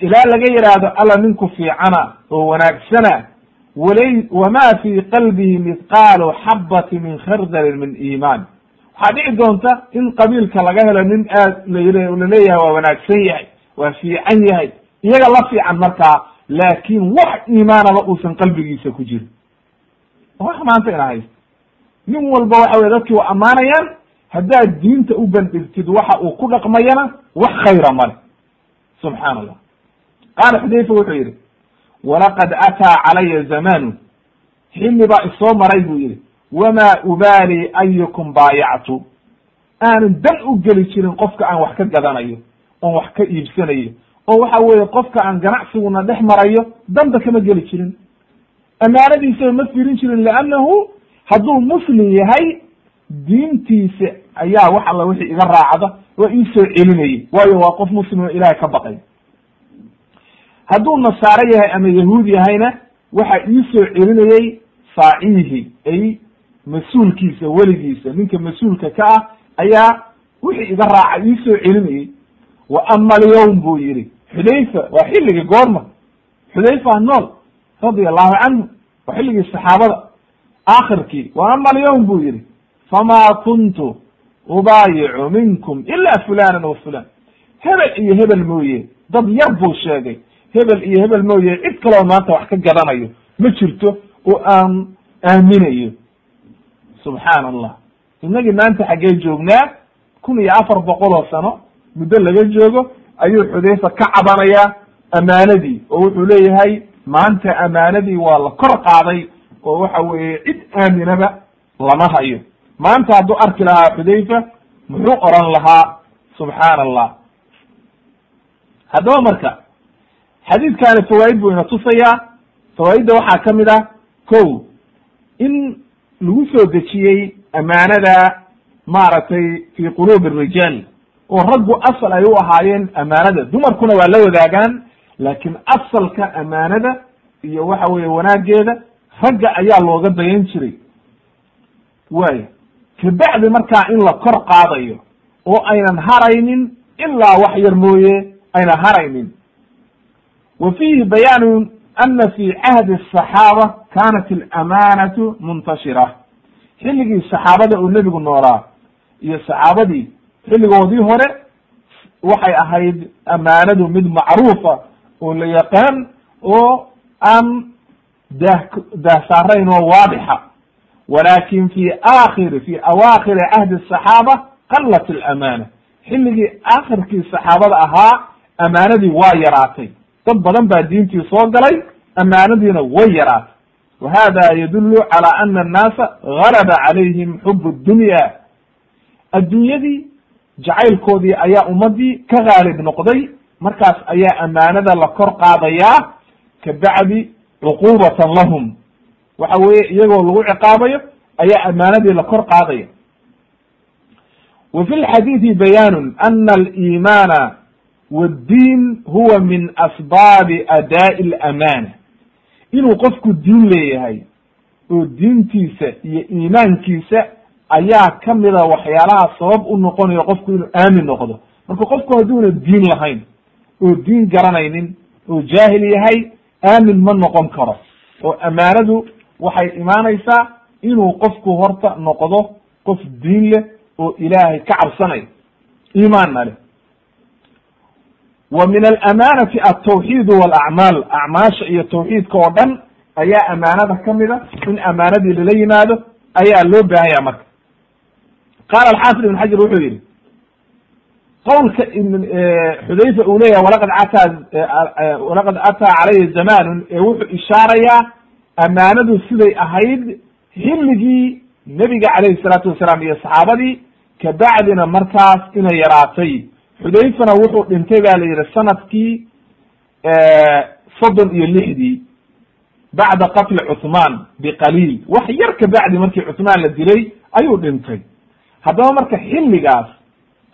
Speaker 1: Ilaa laga yidhaahdo alla ninku fiicana oo wanaagsana walay wamaa fii qalbihi mithqaalu xabati min khardalin min iimaan. Waxaa dhici doonta in qabiilka laga helo nin aad la leeyahay waa wanaagsan yahay waa fiican yahay iyaga la fiican markaa laakin wax iimaanaba uusan qalbigiisa ku jirin. Wax maanta ina haysto nin walba waxa weye dadkii waa ammaanayaan haddaad diinta u bandhigtid waxa uu ku dhaqmayana wax khayra male subxaana allah qaala xudayfa wuxuu yidhi walaqad ataa calaya zamanu. Xilli baa isoo maray buu yidhi wamaa ubaali ayukum baayactu. Aanan dan u geli jirin qofka aan wax ka gadanayo oon wax ka iibsanayo oo waxa weeye qofka aan ganacsiguna dhex marayo danba kama geli jirin. Amaanadiisaba ma firin jirin leannahu hadduu muslim yahay diintiisa ayaa wax alla wixii iga raacda oo iisoo celinayay. Waayo waa qof muslim oo ilahay ka baqay. Hadduu nasaare yahay ama yahuud yahayna waxa iisoo celinayey saaciihi ay mas'uulkiisa weligiisa ninka mas'uulka ka ah ayaa wixii iga raaca iisoo celinayey wa ama alyawm buu yihi xudayfa waa xilligii goorma. Xudayfa nool radia allahu canhu waa xilligii saxaabada aakhirkii. Wa ama alyawm buu yihi famaa kuntu ubaayicu minkum ila fulanan wa fulan hebel iyo hebel mooye dad yar buu sheegay. Hebel iyo hebel mooye cid kaloo maanta wax ka gadanayo ma jirto oo aan aaminayo. Subxaana allah innagii maanta xaggee joognaa kun iyo afar boqol oo sano muddo laga joogo ayuu xudayfa ka cabanayaa amaanadii oo wuxuu leeyahay maanta amaanadii waa la kor qaaday oo waxa weeye cid aaminaba lama hayo. Maanta hadduu arki lahaa xudayfa muxuu oran lahaa subxaana allah haddaba marka xadiidkaani fawaaid buu ina tusayaa. Fawaaidda waxaa ka mid ah ko in lagu soo dejiyey amaanada maaragtay fi quluubi arijaal oo raggu asal ay u ahaayeen amaanada dumarkuna waa la wadaagaan laakiin asalka amaanada iyo waxa weeye wanaageeda ragga ayaa looga dayan jiray. Waaya kabacdi markaa in la kor qaadayo oo aynan haraynin ilaa wax yar mooye ayna haraynin. Wa fiihi bayaanu ana fi cahdi asaxaaba kanat alamanatu muntashira. Xilligii saxaabada uu nebigu noolaa iyo saxaabadii xilligoodii hore waxay ahayd amaanadu mid macruufa oo la yaqaan oo aan dah daahsaarayn oo waadixa walakin fi akhiri fi awakhiri cahdi asaxaaba qalat alamana xilligii akhirkii saxaabada ahaa amaanadii waa yaraatay dad badan baa diintii soo galay amaanadiina way yaraatay wa hada yadulu cala ana annaasa galaba calayhim xub dunya adduunyadii jacaylkoodii ayaa ummadii ka gaalib noqday markaas ayaa amaanada la kor qaadayaa kabacdi cuqubatan lahum. Waxa weeye iyagoo lagu ciqaabayo ayaa amaanadii la kor qaadaya. Wa fi lxadiidi bayaanu ana alimaana wddiin huwa min asbaabi adaa'i alamana inuu qofku diin leeyahay oo diintiisa iyo iimaankiisa ayaa kamida waxyaalaha sabab u noqonayo qofku inuu aamin noqdo. Marka qofku hadduuna diin lahayn oo diin garanaynin oo jaahil yahay aamin ma noqon karo. oo amaanadu waxay imaanaysaa inuu qofku horta noqdo qof diin leh oo ilaahay ka cabsanayo iimaanna leh. wa min alamanati altawxiid walacmaal acmaasha iyo tawxiidka oo dhan ayaa amaanada kamida in amaanadii lala yimaado ayaa loo baahanya marka. qaala alxaafid ibn xajar wuxuu yihi qowlka xudayfa uu leeyahay walaqad ataa walaqad ataa calaya zamanun ee wuxuu ishaarayaa amaanadu siday ahayd xilligii nebiga calayhi salaatu wasalaam iyo saxaabadii kabacdina markaas inay yaraatay. Xudayfana wuxuu dhintay ba la yihi sannadkii soddon iyo lixdii bacda qatli cuthmaan biqaliil. Wax yar kabacdi markii cuthmaan la dilay ayuu dhintay. Haddaba marka xilligaas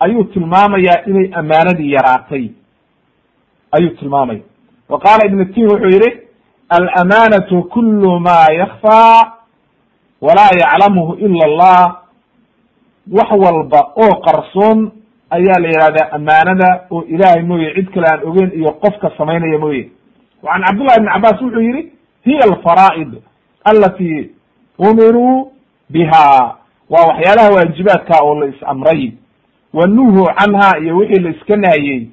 Speaker 1: ayuu tilmaamayaa inay amaanadii yaraatay. Ayuu tilmaamaya. Wa qaala ibn tin wuxuu yihi alamaanatu kulu ma yakfaa walaa yaclamuhu ila allah. Wax walba oo qarsoon ayaa la yihahdaa amaanada oo ilaahay mooye cid kale aan ogeyn iyo qofka samaynaya mooye. An cabdullahi ibn cabaas wuxuu yihi hiya alfaraa'id alati umiruu biha. Waa waxyaalaha waajibaadka oo la is amray wanuhu canha iyo wixii la iska nahyey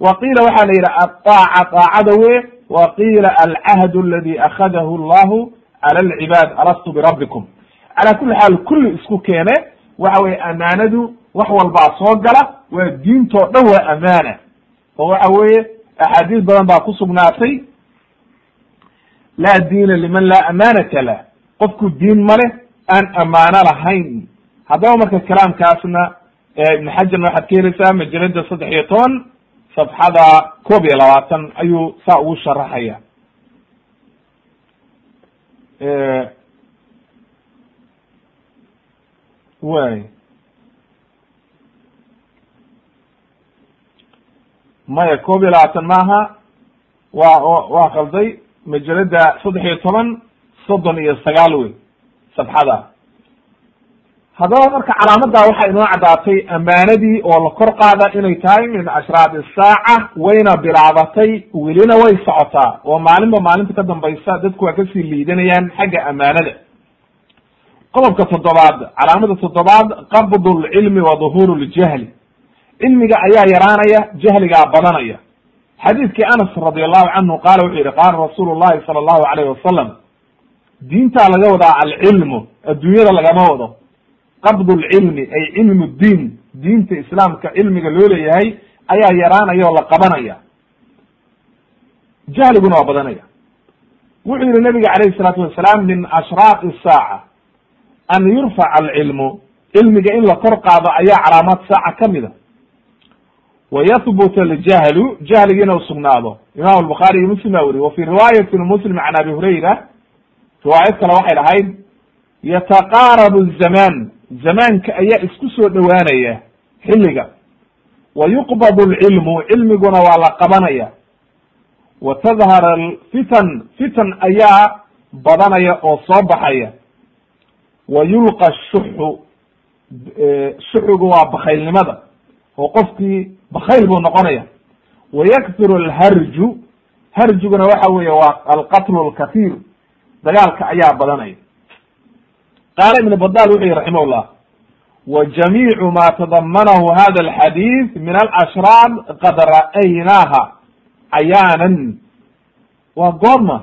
Speaker 1: wa qiila waxaa la yidhi aطaaca طaacada we wa qiila alcahd aladi akhadahu allahu cala alcibaad alastu birabbikum cala kuli xaal kulli isku keene waxa weye amaanadu wax walbaa soo gala waa diintoo dhan waa amaana oo waxa weeye axaadiis badan baa ku sugnaatay laa diina liman laa amaanata lah. Qofku diin ma leh aan amaano lahayn. Haddaba marka kalaamkaasna ibn xajarna waxaad ka helaysaa majalada saddex iyo toban safxada koob iyo labaatan ayuu saa ugu sharaxaya. Way maya koob iyo labaatan maaha. Waa waa qalday majalada saddex iyo toban soddon iyo sagaal wey safxada haddaba marka calaamadaa waxaa inoo caddaatay amaanadii oo la kor qaada inay tahay min ashraad isaaca wayna bilaabatay welina way socotaa. Oo maalinba maalinta ka dambaysa dadku waa ka sii liidanayaan xagga amaanada qodobka toddobaad calaamada toddobaad qabdu lcilmi wa duhuuru ljahli cilmiga ayaa yaraanaya jahligaa badanaya. Xadiidkii anas radi allahu canhu qaala wuxuu yihi qaala rasuulu llahi sala allahu alayh wasalam diintaa laga wadaa alcilmu adduunyada lagama wado qabd lcilmi ay cilmu diin diinta islaamka cilmiga loo leeyahay ayaa yaraanaya oo la qabanaya. Jahliguna waa badanaya. Wuxuu yihi nabiga calayhi salaatu wasalaam min ashraaq saaca an yurfac alcilmu cilmiga in la kor qaado ayaa calaamaad saaca kamida wa yahbut aljahlu jahligiina u sugnaado. Imam albukhaari iyo muslim baa weriye wa fi riwaayatin muslim can abi hurayra riwaayad kale waxay dhahayd yataqaarabu zamaan zamaanka ayaa isku soo dhowaanaya xilliga. Wa yuqbad alcilmu cilmiguna waa la qabanaya. Wa tadhar alfitan fitan ayaa badanaya oo soo baxaya. Wa yulqa shuxu shuxigu waa bakaylnimada oo qofkii bakayl buu noqonaya. Wa yakthuru alharju harjuguna waxa weeye waa alqatlu alkatiir dagaalka ayaa badanaya qaala ibn badal wuxuu yihi raximah llah wa jamiicu ma tadamanahu hada alxadiid min alashraad qad ra'aynaaha cayaanan waa goorma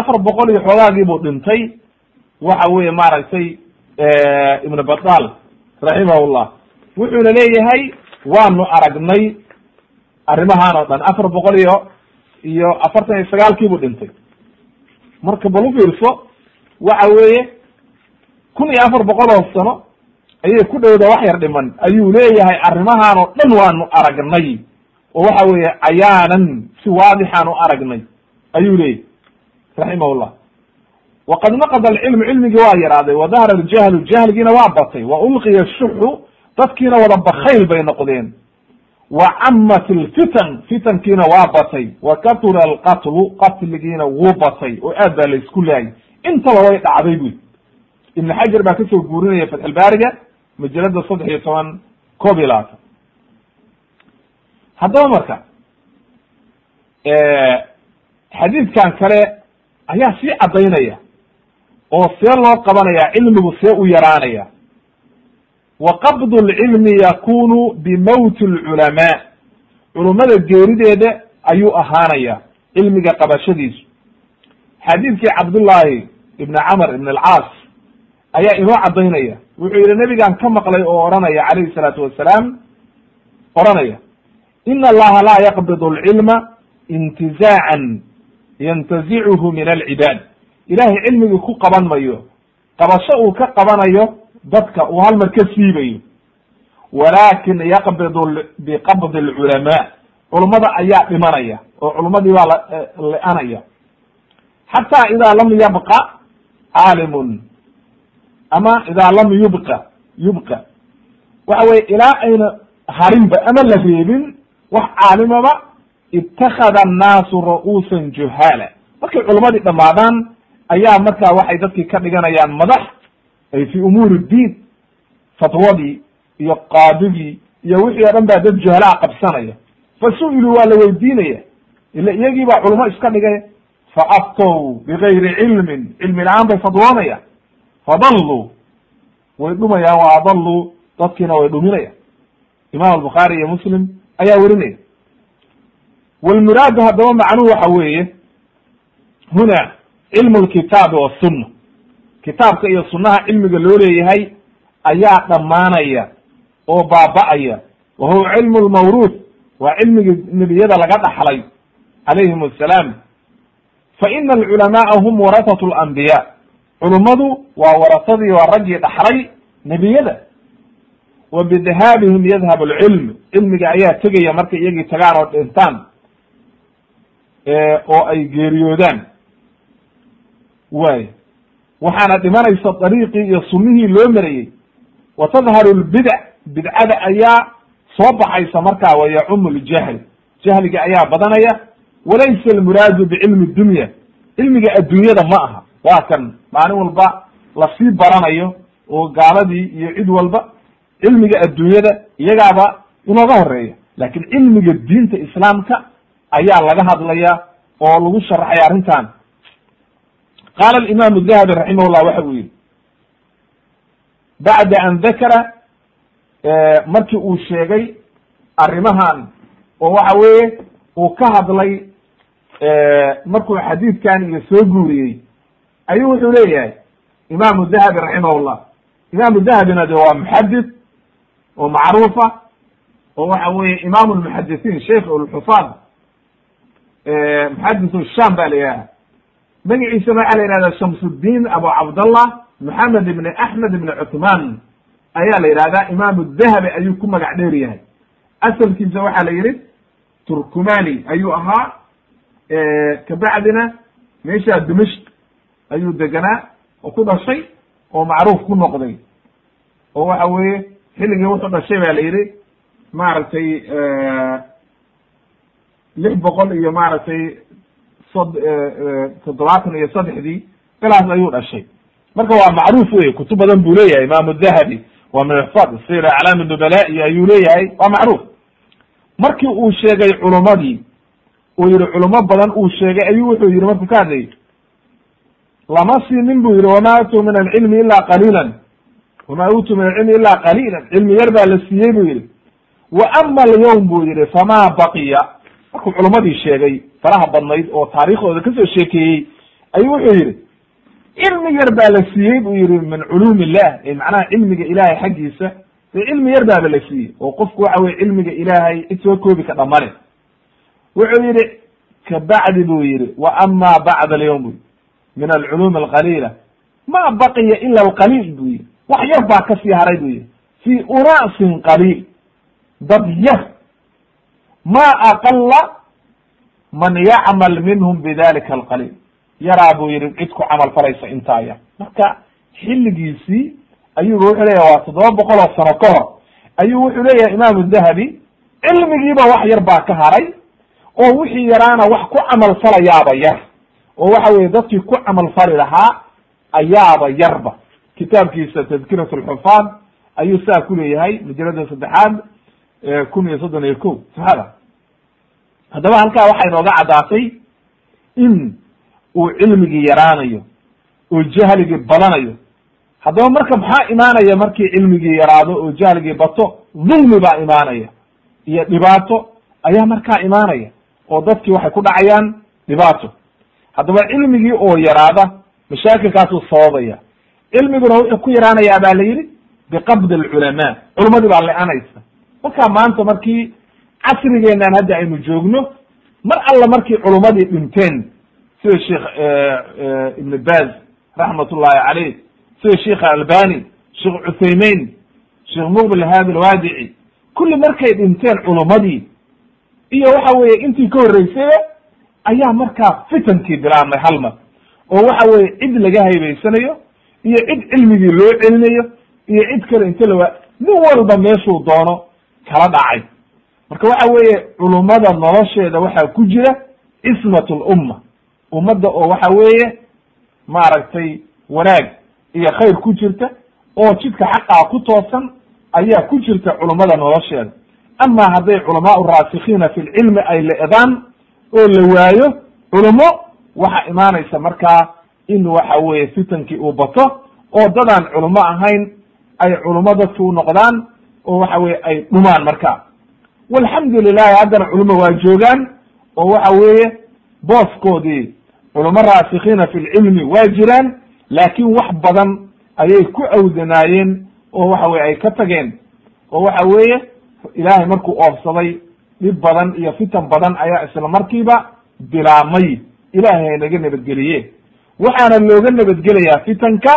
Speaker 1: afar boqol iyo xoogaagii buu dhintay waxa weeye maaragtay ibn badal raximah llah wuxuuna leeyahay waanu aragnay arrimahan oo dhan afar boqol iyo iyo afartan iyo sagaalkii buu dhintay marka bal ufiirso waxa weeye kun iyo afar boqol oo sano ayay ku dhowda wax yar dhiman. Ayuu leeyahay arrimahan oo dhan waanu aragnay. Oo waxa weeye cayaanan si waadixaan u aragnay. Ayuu leeyahy raximahullah waqad naqada alcilmu cilmigii waa yaraaday wa dahara aljahlu jahligiina waa batay. Wa ulqiya shuxu dadkiina wada bakayl bay noqdeen. Wa camat alfitan fitankiina waa batay. Wa katura alqatlu qatligiina wuu batay. Oo aad baa la isku laayay. Intaba way dhacday buy ibn xajar baa ka soo guurinaya fatxulbaariga majalada saddex iyo toban koob iyo labaatan. Haddaba marka xadiidkan kale ayaa sii caddaynaya oo see loo qabanaya cilmigu see u yaraanaya. Wa qabd lcilmi yakunu bimowti lculamaa culummada geerideeda ayuu ahaanaya cilmiga qabashadiisu. Xadiidkii cabdullaahi ibn camr ibn alcaas ayaa inoo caddaynaya. Wuxuu yihi nebigan ka maqlay oo odhanaya calayhi salaatu wasalaam odhanaya ina allaha laa yaqbid alcilma intizaacan yantazicuhu min alcibaad ilahay cilmigii ku qaban mayo qabasho uu ka qabanayo dadka uu hal mar ka siibayo. Walakin yaqbid biqabdi alculamaa culummada ayaa dhimanaya oo culummadii baa la-anaya xataa idaa lam yabqa caalimun ama idaa lam yubqa yubqa. Waxa weye ilaa ayna harinba ama la reebin wax caalimaba itakada annaasu ra'uusan juhaala. Markay culumadii dhamaadaan ayaa markaa waxay dadkii ka dhiganayaan madax ay fi umuuri diin fatwadii iyo qaadigii iyo wixii o dhan baa dad juhalaa qabsanaya. Fa su'iluu waa la weydiinaya. Ila iyagii baa culamo iska dhigay fa aftow bigayri cilmin cilmi la'aan bay fadwoonayaan fadalluu way dhumayaan wa adalluu dadkiina way dhuminayaan imam albukhaari iyo muslim ayaa werinaya walmuraadu haddaba macnuhu waxa weeye huna cilmu lkitaabi wasunna kitaabka iyo sunnaha cilmiga loo leeyahay ayaa dhammaanaya oo baaba'aya wa huwa cilmu lmawruuth waa cilmigii nebiyada laga dhaxlay calayhim assalaam fa ina alculamaaa hum warasatu alambiya culummadu waa warasadii waa raggii dhaxlay nebiyada. Wa bidahaabihim yadhab alcilm cilmiga ayaa tegaya markay iyagii tagaan oo dhintaan oo ay geeriyoodaan. Waay waxaana dhimanaysa dariiqii iyo sunnihii loo marayey wa tadharu lbidac bidcada ayaa soo baxaysa markaa wa yacumu ljahl jahliga ayaa badanaya walaysa almuraadu bicilmi dunya. Cilmiga adduunyada ma aha. Waa kan maalin walba la sii baranayo oo gaaladii iyo cid walba cilmiga adduunyada iyagaaba inooga horreeya laakiin cilmiga diinta islaamka ayaa laga hadlaya oo lagu sharaxay arrintan. Qaala alimaam dahabi raximahullah waxa uu yihi bacda an dakara markii uu sheegay arrimahan oo waxa weeye uu ka hadlay markuu xadiidkan iyo soo guuriyey ayuu wuxuu leeyahay imaamu dahabi raximahullah. Imaamu dahabina de waa muxadis oo macruufa oo waxa weye imam lmuxadisiin sheikh lxufaad muxadis sham ba la yidhaha magaciisana waxaa la yihahda shamsuddin abu cabdallah moxamed ibn axmed ibn cuthman ayaa la yidhahdaa. Imaamu dahabi ayuu ku magac dheer yahay. Asalkiisa waxaa la yihi turkumani ayuu ahaa. Kabacdina meesha dimashk ayuu deganaa oo ku dhashay oo macruuf ku noqday. Oo waxa weeye xilligii wuxuu dhashay ba la yihi maaragtay lix boqol iyo maaragtay sod toddobaatan iyo saddexdii bilaas ayuu dhashay. Marka waa macruuf wey kutub badan buu leeyahay imaamu dahabi waa min ixfad sir aclaami nubala ayuu leeyahay waa macruuf. Markii uu sheegay culumadii uu yihi culamo badan uu sheegay ayuu wuxuu yihi markuu ka hadlayay lama siinin bu yihi wama utuu min alcilmi ila qaliilan. Wama utuu min alcilmi ila qaliilan. Cilmi yar baa la siiyey bu yihi wa ama alyawm bu yihi fama baqiya. Markuu culumadii sheegay faraha badnayd oo taariikhdooda ka soo sheekeeyey ayuu wuxuu yihi cilmi yar baa la siiyey buu yihi min culuum illah. Macnaha cilmiga ilahay xaggiisa dee cilmi yar baaba la siiyey. Oo qofku waxa weye cilmiga ilaahay cid soo koobi ka dhamane wuxuu yihi kabacdi buu yihi wa ama bacda alyawm bu min alculuum alqaliila ma baqiya ila alqaliil buu yihi wax yar baa ka sii haray buu yihi fi unaasin qaliil dad yar ma aqala man yacmal minhum bidalika alqaliil yaraa buu yihi cid ku camal falaysa intaa yar marka xilligiisii ayuba wuxuu leyahy waa toddoba boqol oo sano ka hor ayuu wuxuu leeyahay imaamu dahabi cilmigiiba wax yar baa ka haray oo wixii yaraana wax ku camal falayaaba yar oo waxa weye dadkii ku camal fali lahaa ayaaba yarba. Kitaabkiisa tadkirat alxufaad ayuu saa ku leeyahay majalada saddexaad kun iyo soddon iyo ko saxada haddaba halkaa waxay nooga caddaatay in uu cilmigii yaraanayo oo jahligii badanayo. Haddaba marka maxaa imaanaya markii cilmigii yaraado oo jahligii bato dulmi baa imaanaya iyo dhibaato ayaa markaa imaanaya oo dadkii waxay ku dhacayaan dhibaato haddaba cilmigii oo yaraada mashaakilkaasuu sababaya. Cilmiguna wuxuu ku yaraanayaa baa la yidhi biqabdi alculamaa. Culamadii baa le-anaysa. Markaa maanta markii casrigeenan hadda aynu joogno mar alla markii culumadii dhinteen sida sheekh ibn baz raxmat ullahi caleyh sida sheikh albani sheekh cuthaymein sheekh muqbil hadi lwaadici kulli markay dhinteen culumadii iyo waxa weye intii ka horreysay ayaa markaa fitankii bilaabmay hal mar oo waxa weye cid laga haybaysanayo iyo cid cilmigii loo celinayo iyo cid kale inta lawa nin walba meeshuu doono kala dhacay. Marka waxa weeye culummada nolosheeda waxaa ku jira cismat lumma ummadda oo waxa weeye maaragtay wanaag iyo khayr ku jirta oo jidka xaqaa ku toosan ayaa ku jirta culummada nolosheeda. Ama hadday culamaau raasikiina fi lcilmi ay le'daan oo la waayo culummo waxa imaanaysa markaa in waxa weeye fitankii uu bato oo dadaan culummo ahayn ay culummo dadki u noqdaan oo waxa weye ay dhumaan marka walxamdu lilahi haddana culummo waa joogaan oo waxa weeye booskoodii culummo raasikiina fi lcilmi waa jiraan laakin wax badan ayay ku awdanaayeen oo waxa weye ay ka tageen. Oo waxa weeye ilaahay markuu oofsaday dhib badan iyo fitan badan ayaa isla markiiba bilaamay ilaahay naga nabadgeliye. Waxaana looga nabadgelayaa fitanka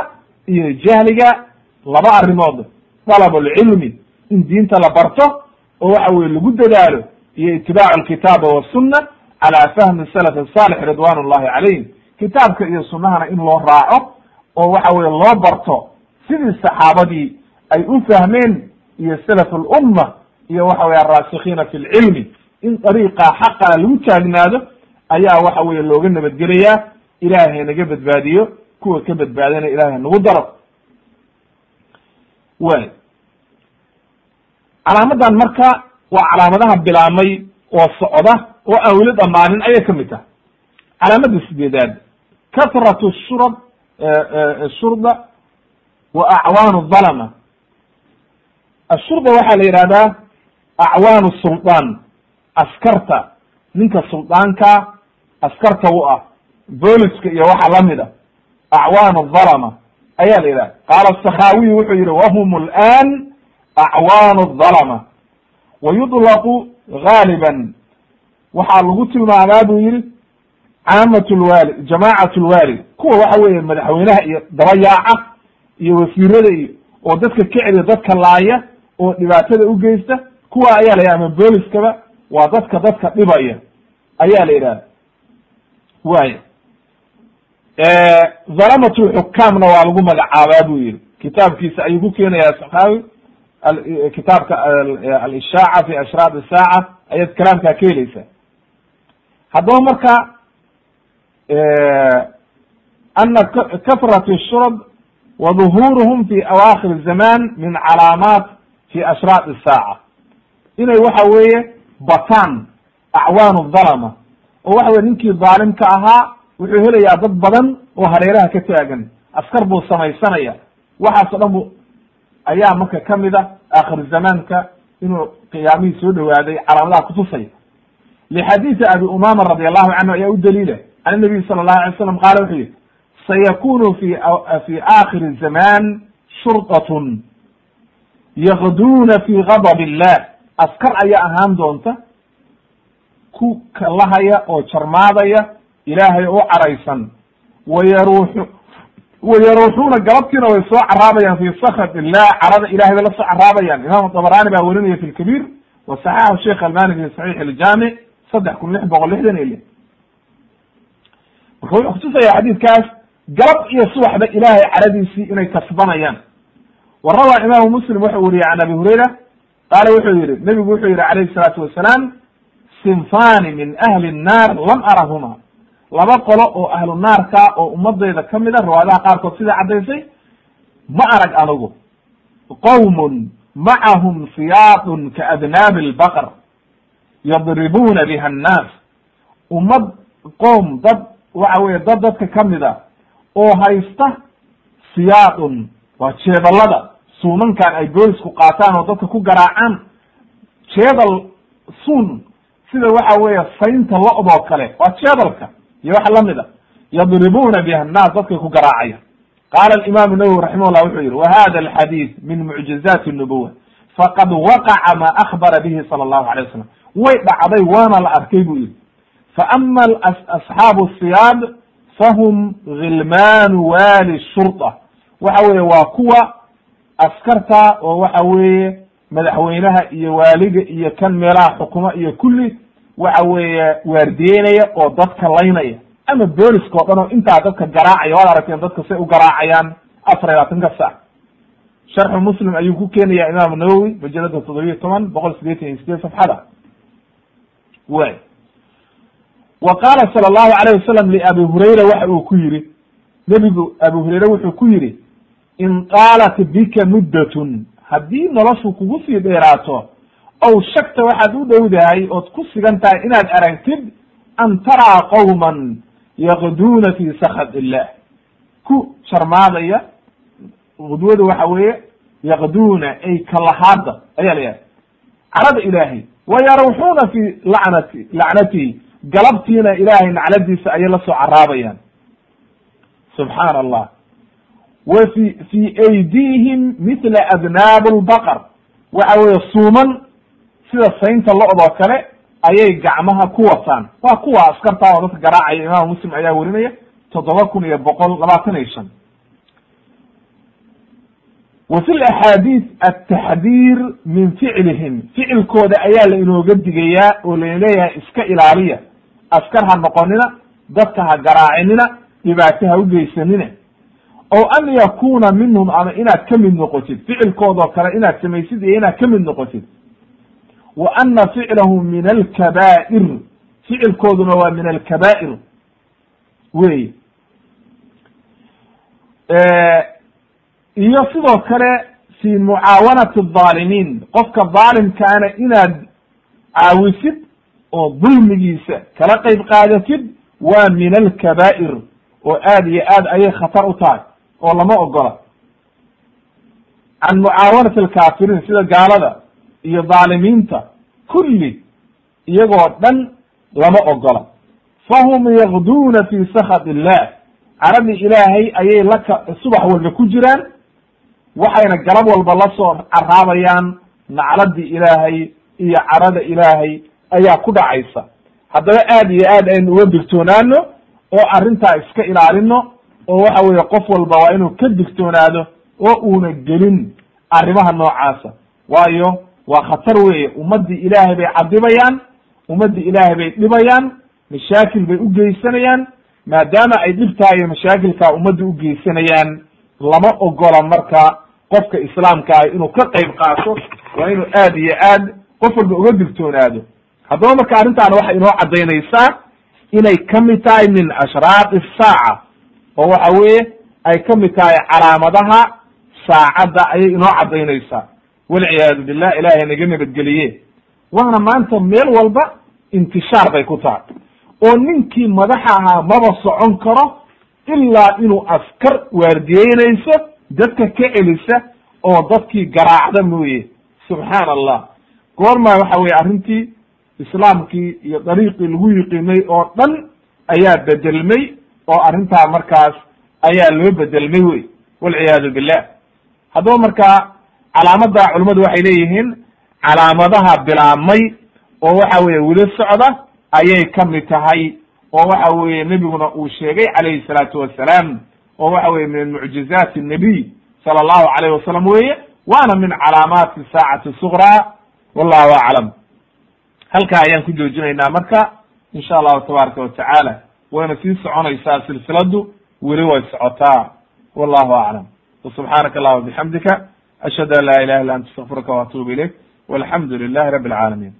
Speaker 1: iyo jahliga laba arrimood. Dalabulcilmi in diinta la barto oo waxa weye lagu dadaalo iyo itibaacu alkitaaba wasunna cala fahmi salaf asaalix ridwan ullahi calayhim. Kitaabka iyo sunnahana in loo raaco oo waxa weye loo barto sidii saxaabadii ay u fahmeen iyo salaf lumma iyo waxa weye araasikiina fi lcilmi in dariiqa xaqa lagu taagnaado ayaa waxa weye looga nabadgelayaa ilahay hanaga badbaadiyo kuwa ka badbaadana ilahay hanagu daro. Way calaamadan marka waa calaamadaha bilaamay oo socda oo aan weli dhamaanin ayay ka mid tahay calaamada sideedaad kahratu shurad shurda wa acwaanu dhalama. Ashurda waxaa la yihahdaa acwaanu suldaan askarta ninka suldaanka askarta u ah booliska iyo waxa la mid a acwaanu dhalama ayaa la yidhaha qaala sakhawiy wuxuu yihi wahum lan acwaanu dhalama wa yudlaqu gaaliban waxaa lagu tilmaamaa buu yihi caamat lwali jamacat lwalid kuwa waxa weeye madaxweynaha iyo dabayaaca iyo wasiirada iyo oo dadka keceliya dadka laaya oo dhibaatada u geysta kuwa ayaa la yidhaha ama booliskaba waa dadka dadka dhibaya ayaa la yidhaha waaya dhalamatu xukaamna waa lagu magacaabaa buu yihi kitaabkiisa ayuu ku keenayaa saxaawi kitaabka alishaaca fi ashraad isaaca ayaad kalaamkaa ka heleysaa haddaba marka ana kahrat shurb wa duhuruhum fi awaakhir zaman min calaamaat fi ashraad isaaca inay waxa weeye bataan acwaanu dhalama. oo waxa weye ninkii dhaalimka ahaa wuxuu helayaa dad badan oo hareeraha ka taagan. Askar buu samaysanaya. Waxaas o dhan bu ayaa marka ka mid a aakhir zamaanka inuu qiyaamihii soo dhawaaday calaamadaha kutusaya lixadiidi abi umama radi allahu canhu ayaa u daliila. An nabiy sala allahu alay slam qaala wuxuu yihi sayakunu fi fi aakhiri zaman shurdatun yakduuna fi gadab illah askar ayaa ahaan doonta ku kalahaya oo jarmaadaya ilaahay u caraysan. Wayaruuxu wayaruuxuuna galabtiina way soo caraabayaan fi sakhat illah carada ilahay bay la soo caraabayaan imam dabrani baa werinaya fi lkabiir wa saxaxu sheikh albani fi saxiix iljaamic saddex kun lix boqol lixdan iyo lix. Marka wuxuu kutusaya xadiidkaas galab iyo subaxba ilahay caradiisii inay kasbanayaan wa rawaa imaamu muslim wuxuu weriyey can abi hurayra qaala wuxuu yihi nebigu wuxuu yihi calayhi salaatu wasalaam sinfani min ahli nnaar lam arahuma. Laba qolo oo ahlu naarka oo ummadayda ka mid a riwaayadaha qaarkood sida caddaysay ma arag anigu qowmun macahum siyaadun kaadnaabi lbaqr yadribuuna biha annaas. Ummad qoom dad waxa weye dad dadka ka mid a oo haysta siyaadun waa jeedalada suunankan ay boolisku qaataan oo dadka ku garaacaan jeedal suun sida waxa weeye saynta lo-doo kale waa jeedalka iyo waxa la mid a yadribuuna biha annaas dadkay ku garaacaya qaala alimamu nawowi raximahullah wuxuu yihi wa hada alxadiid min mucjizaati nubuwa faqad waqaca ma akbara bihi sala allahu alay wasalam way dhacday waana la arkay buu yihi faama asxaabu siyaad fahum gilmaanu wali shurda waxa weeye waa kuwa askarta oo waxa weeye madaxweynaha iyo waaliga iyo kan meelaha xukuma iyo kulli waxa weeye waardiyeynaya oo dadka laynaya. Ama booliska o dhan oo intaa dadka garaacaya waad aragteen dadka say u garaacayaan afar iyo labaatanka sac. Sharxu muslim ayuu ku keenaya imaamu nawowi majalada toddobiyo toban boqol sideetan iyo sideed safxada. Way. Wa qaala sala allahu alayh wasalam liabi hurayra waxa uu ku yihi nebigu abu hurayre wuxuu ku yihi in qaalat bika muddatun. Haddii noloshu kugu sii dheeraato ow shagta waxaad u dhowdahay ood ku sigan tahay inaad aragtid an taraa qowman yaqduuna fi sakad illah ku sharmaadaya qudwada waxa weeye yaqduuna ay kalahaada ayaa la yahay carada ilaahay wa yarawxuuna fi lacnati lacnatihi galabtiina ilaahay nacladiisa ayay la soo caraabayaan subxaana allah wa fi aydihim mithla adnaab lbaqar waxa weeye suuman sida saynta lo-doo kale ayay gacmaha ku wataan. Waa kuwa askarta oo dadka garaacaya imaam muslim ayaa werinaya toddoba kun iyo boqol labaatan iyo shan. Wa fi laxaadiis ataxdiir min ficlihim. Ficilkooda ayaa la inooga digayaa oo la leeyahay iska ilaaliya. Askar ha noqonina dadka ha garaacinina dhibaato ha ugeysanina o an yakuna minhum ama inaad ka mid noqotid ficilkoodoo kale inaad samaysid iyo inaad ka mid noqotid. Wa ana ficlahu min alkabaa'ir ficilkooduna waa min alkabaa'ir. Wey iyo sidoo kale fi mucaawanati aalimiin qofka dhaalimkaana inaad caawisid oo dulmigiisa kala qayb qaadatid waa min alkabaa'ir oo aad iyo aad ayay khatar u tahay oo lama ogola. Can mucaawanati alkaafiriin sida gaalada iyo dhaalimiinta kulli iyagoo dhan lama ogola. Fahum yaqduuna fi sakhat illah caradii ilaahay ayay laka subax walba ku jiraan waxayna galab walba la soo caraabayaan nacladii ilaahay iyo carada ilaahay ayaa ku dhacaysa. Haddaba aad iyo aad aynu uga digtoonaano oo arrintaa iska ilaalino oo waxa weeye qof walba waa inuu ka digtoonaado oo uuna gelin arrimaha noocaasa. Waayo waa khatar weeye. Ummaddii ilaahay bay cadibayaan ummaddii ilaahay bay dhibayaan mashaakil bay u geysanayaan maadaama ay dhibtaa iyo mashaakilkaa ummadda u geysanayaan lama ogola marka qofka islaamka ah inuu ka qayb qaato waa inuu aad iyo aad qof walba uga digtoonaado. Haddaba marka arrintaana waxay inoo caddaynaysaa inay ka mid tahay min ashraaqi saaca oo waxa weeye ay ka mid tahay calaamadaha saacadda ayay inoo caddaynaysaa walciyaadu billah ilaahay naga nabadgeliye. Waana maanta meel walba intishaar bay ku tahay. Oo ninkii madaxa ahaa maba socon karo ilaa inuu askar waardiyeynayso dadka ka celisa oo dadkii garaacda mooye. Subxaan allah goormaa waxa weye arrintii islaamkii iyo dariiqii lagu yiqiinay oo dhan ayaa bedelmay oo arrintaa markaas ayaa loo bedelmay wey walciyaadu billah haddaba markaa calaamada culimmadu waxay leeyihiin calaamadaha bilaabmay oo waxa weye weli socda ayay ka mid tahay oo waxa weeye nebiguna uu sheegay calayhi salaatu wassalaam oo waxa weye min mucjizaati الnabiy sala allahu alayh wasalam weye waana min calaamaati saacati suqraa wallahu aclam. Halkaa ayaan ku joojinaynaa marka insha allahu tabaaraka watacaala wayna sii soconaysaa silsiladu weli way socotaa. Wallahu aclam subxaanaka allahuma bixamdika ashhadu an laa ilaha illa anta astaqfiruka waatuubu ilayk. Walxamdu lilahi rabbi alcaalamiin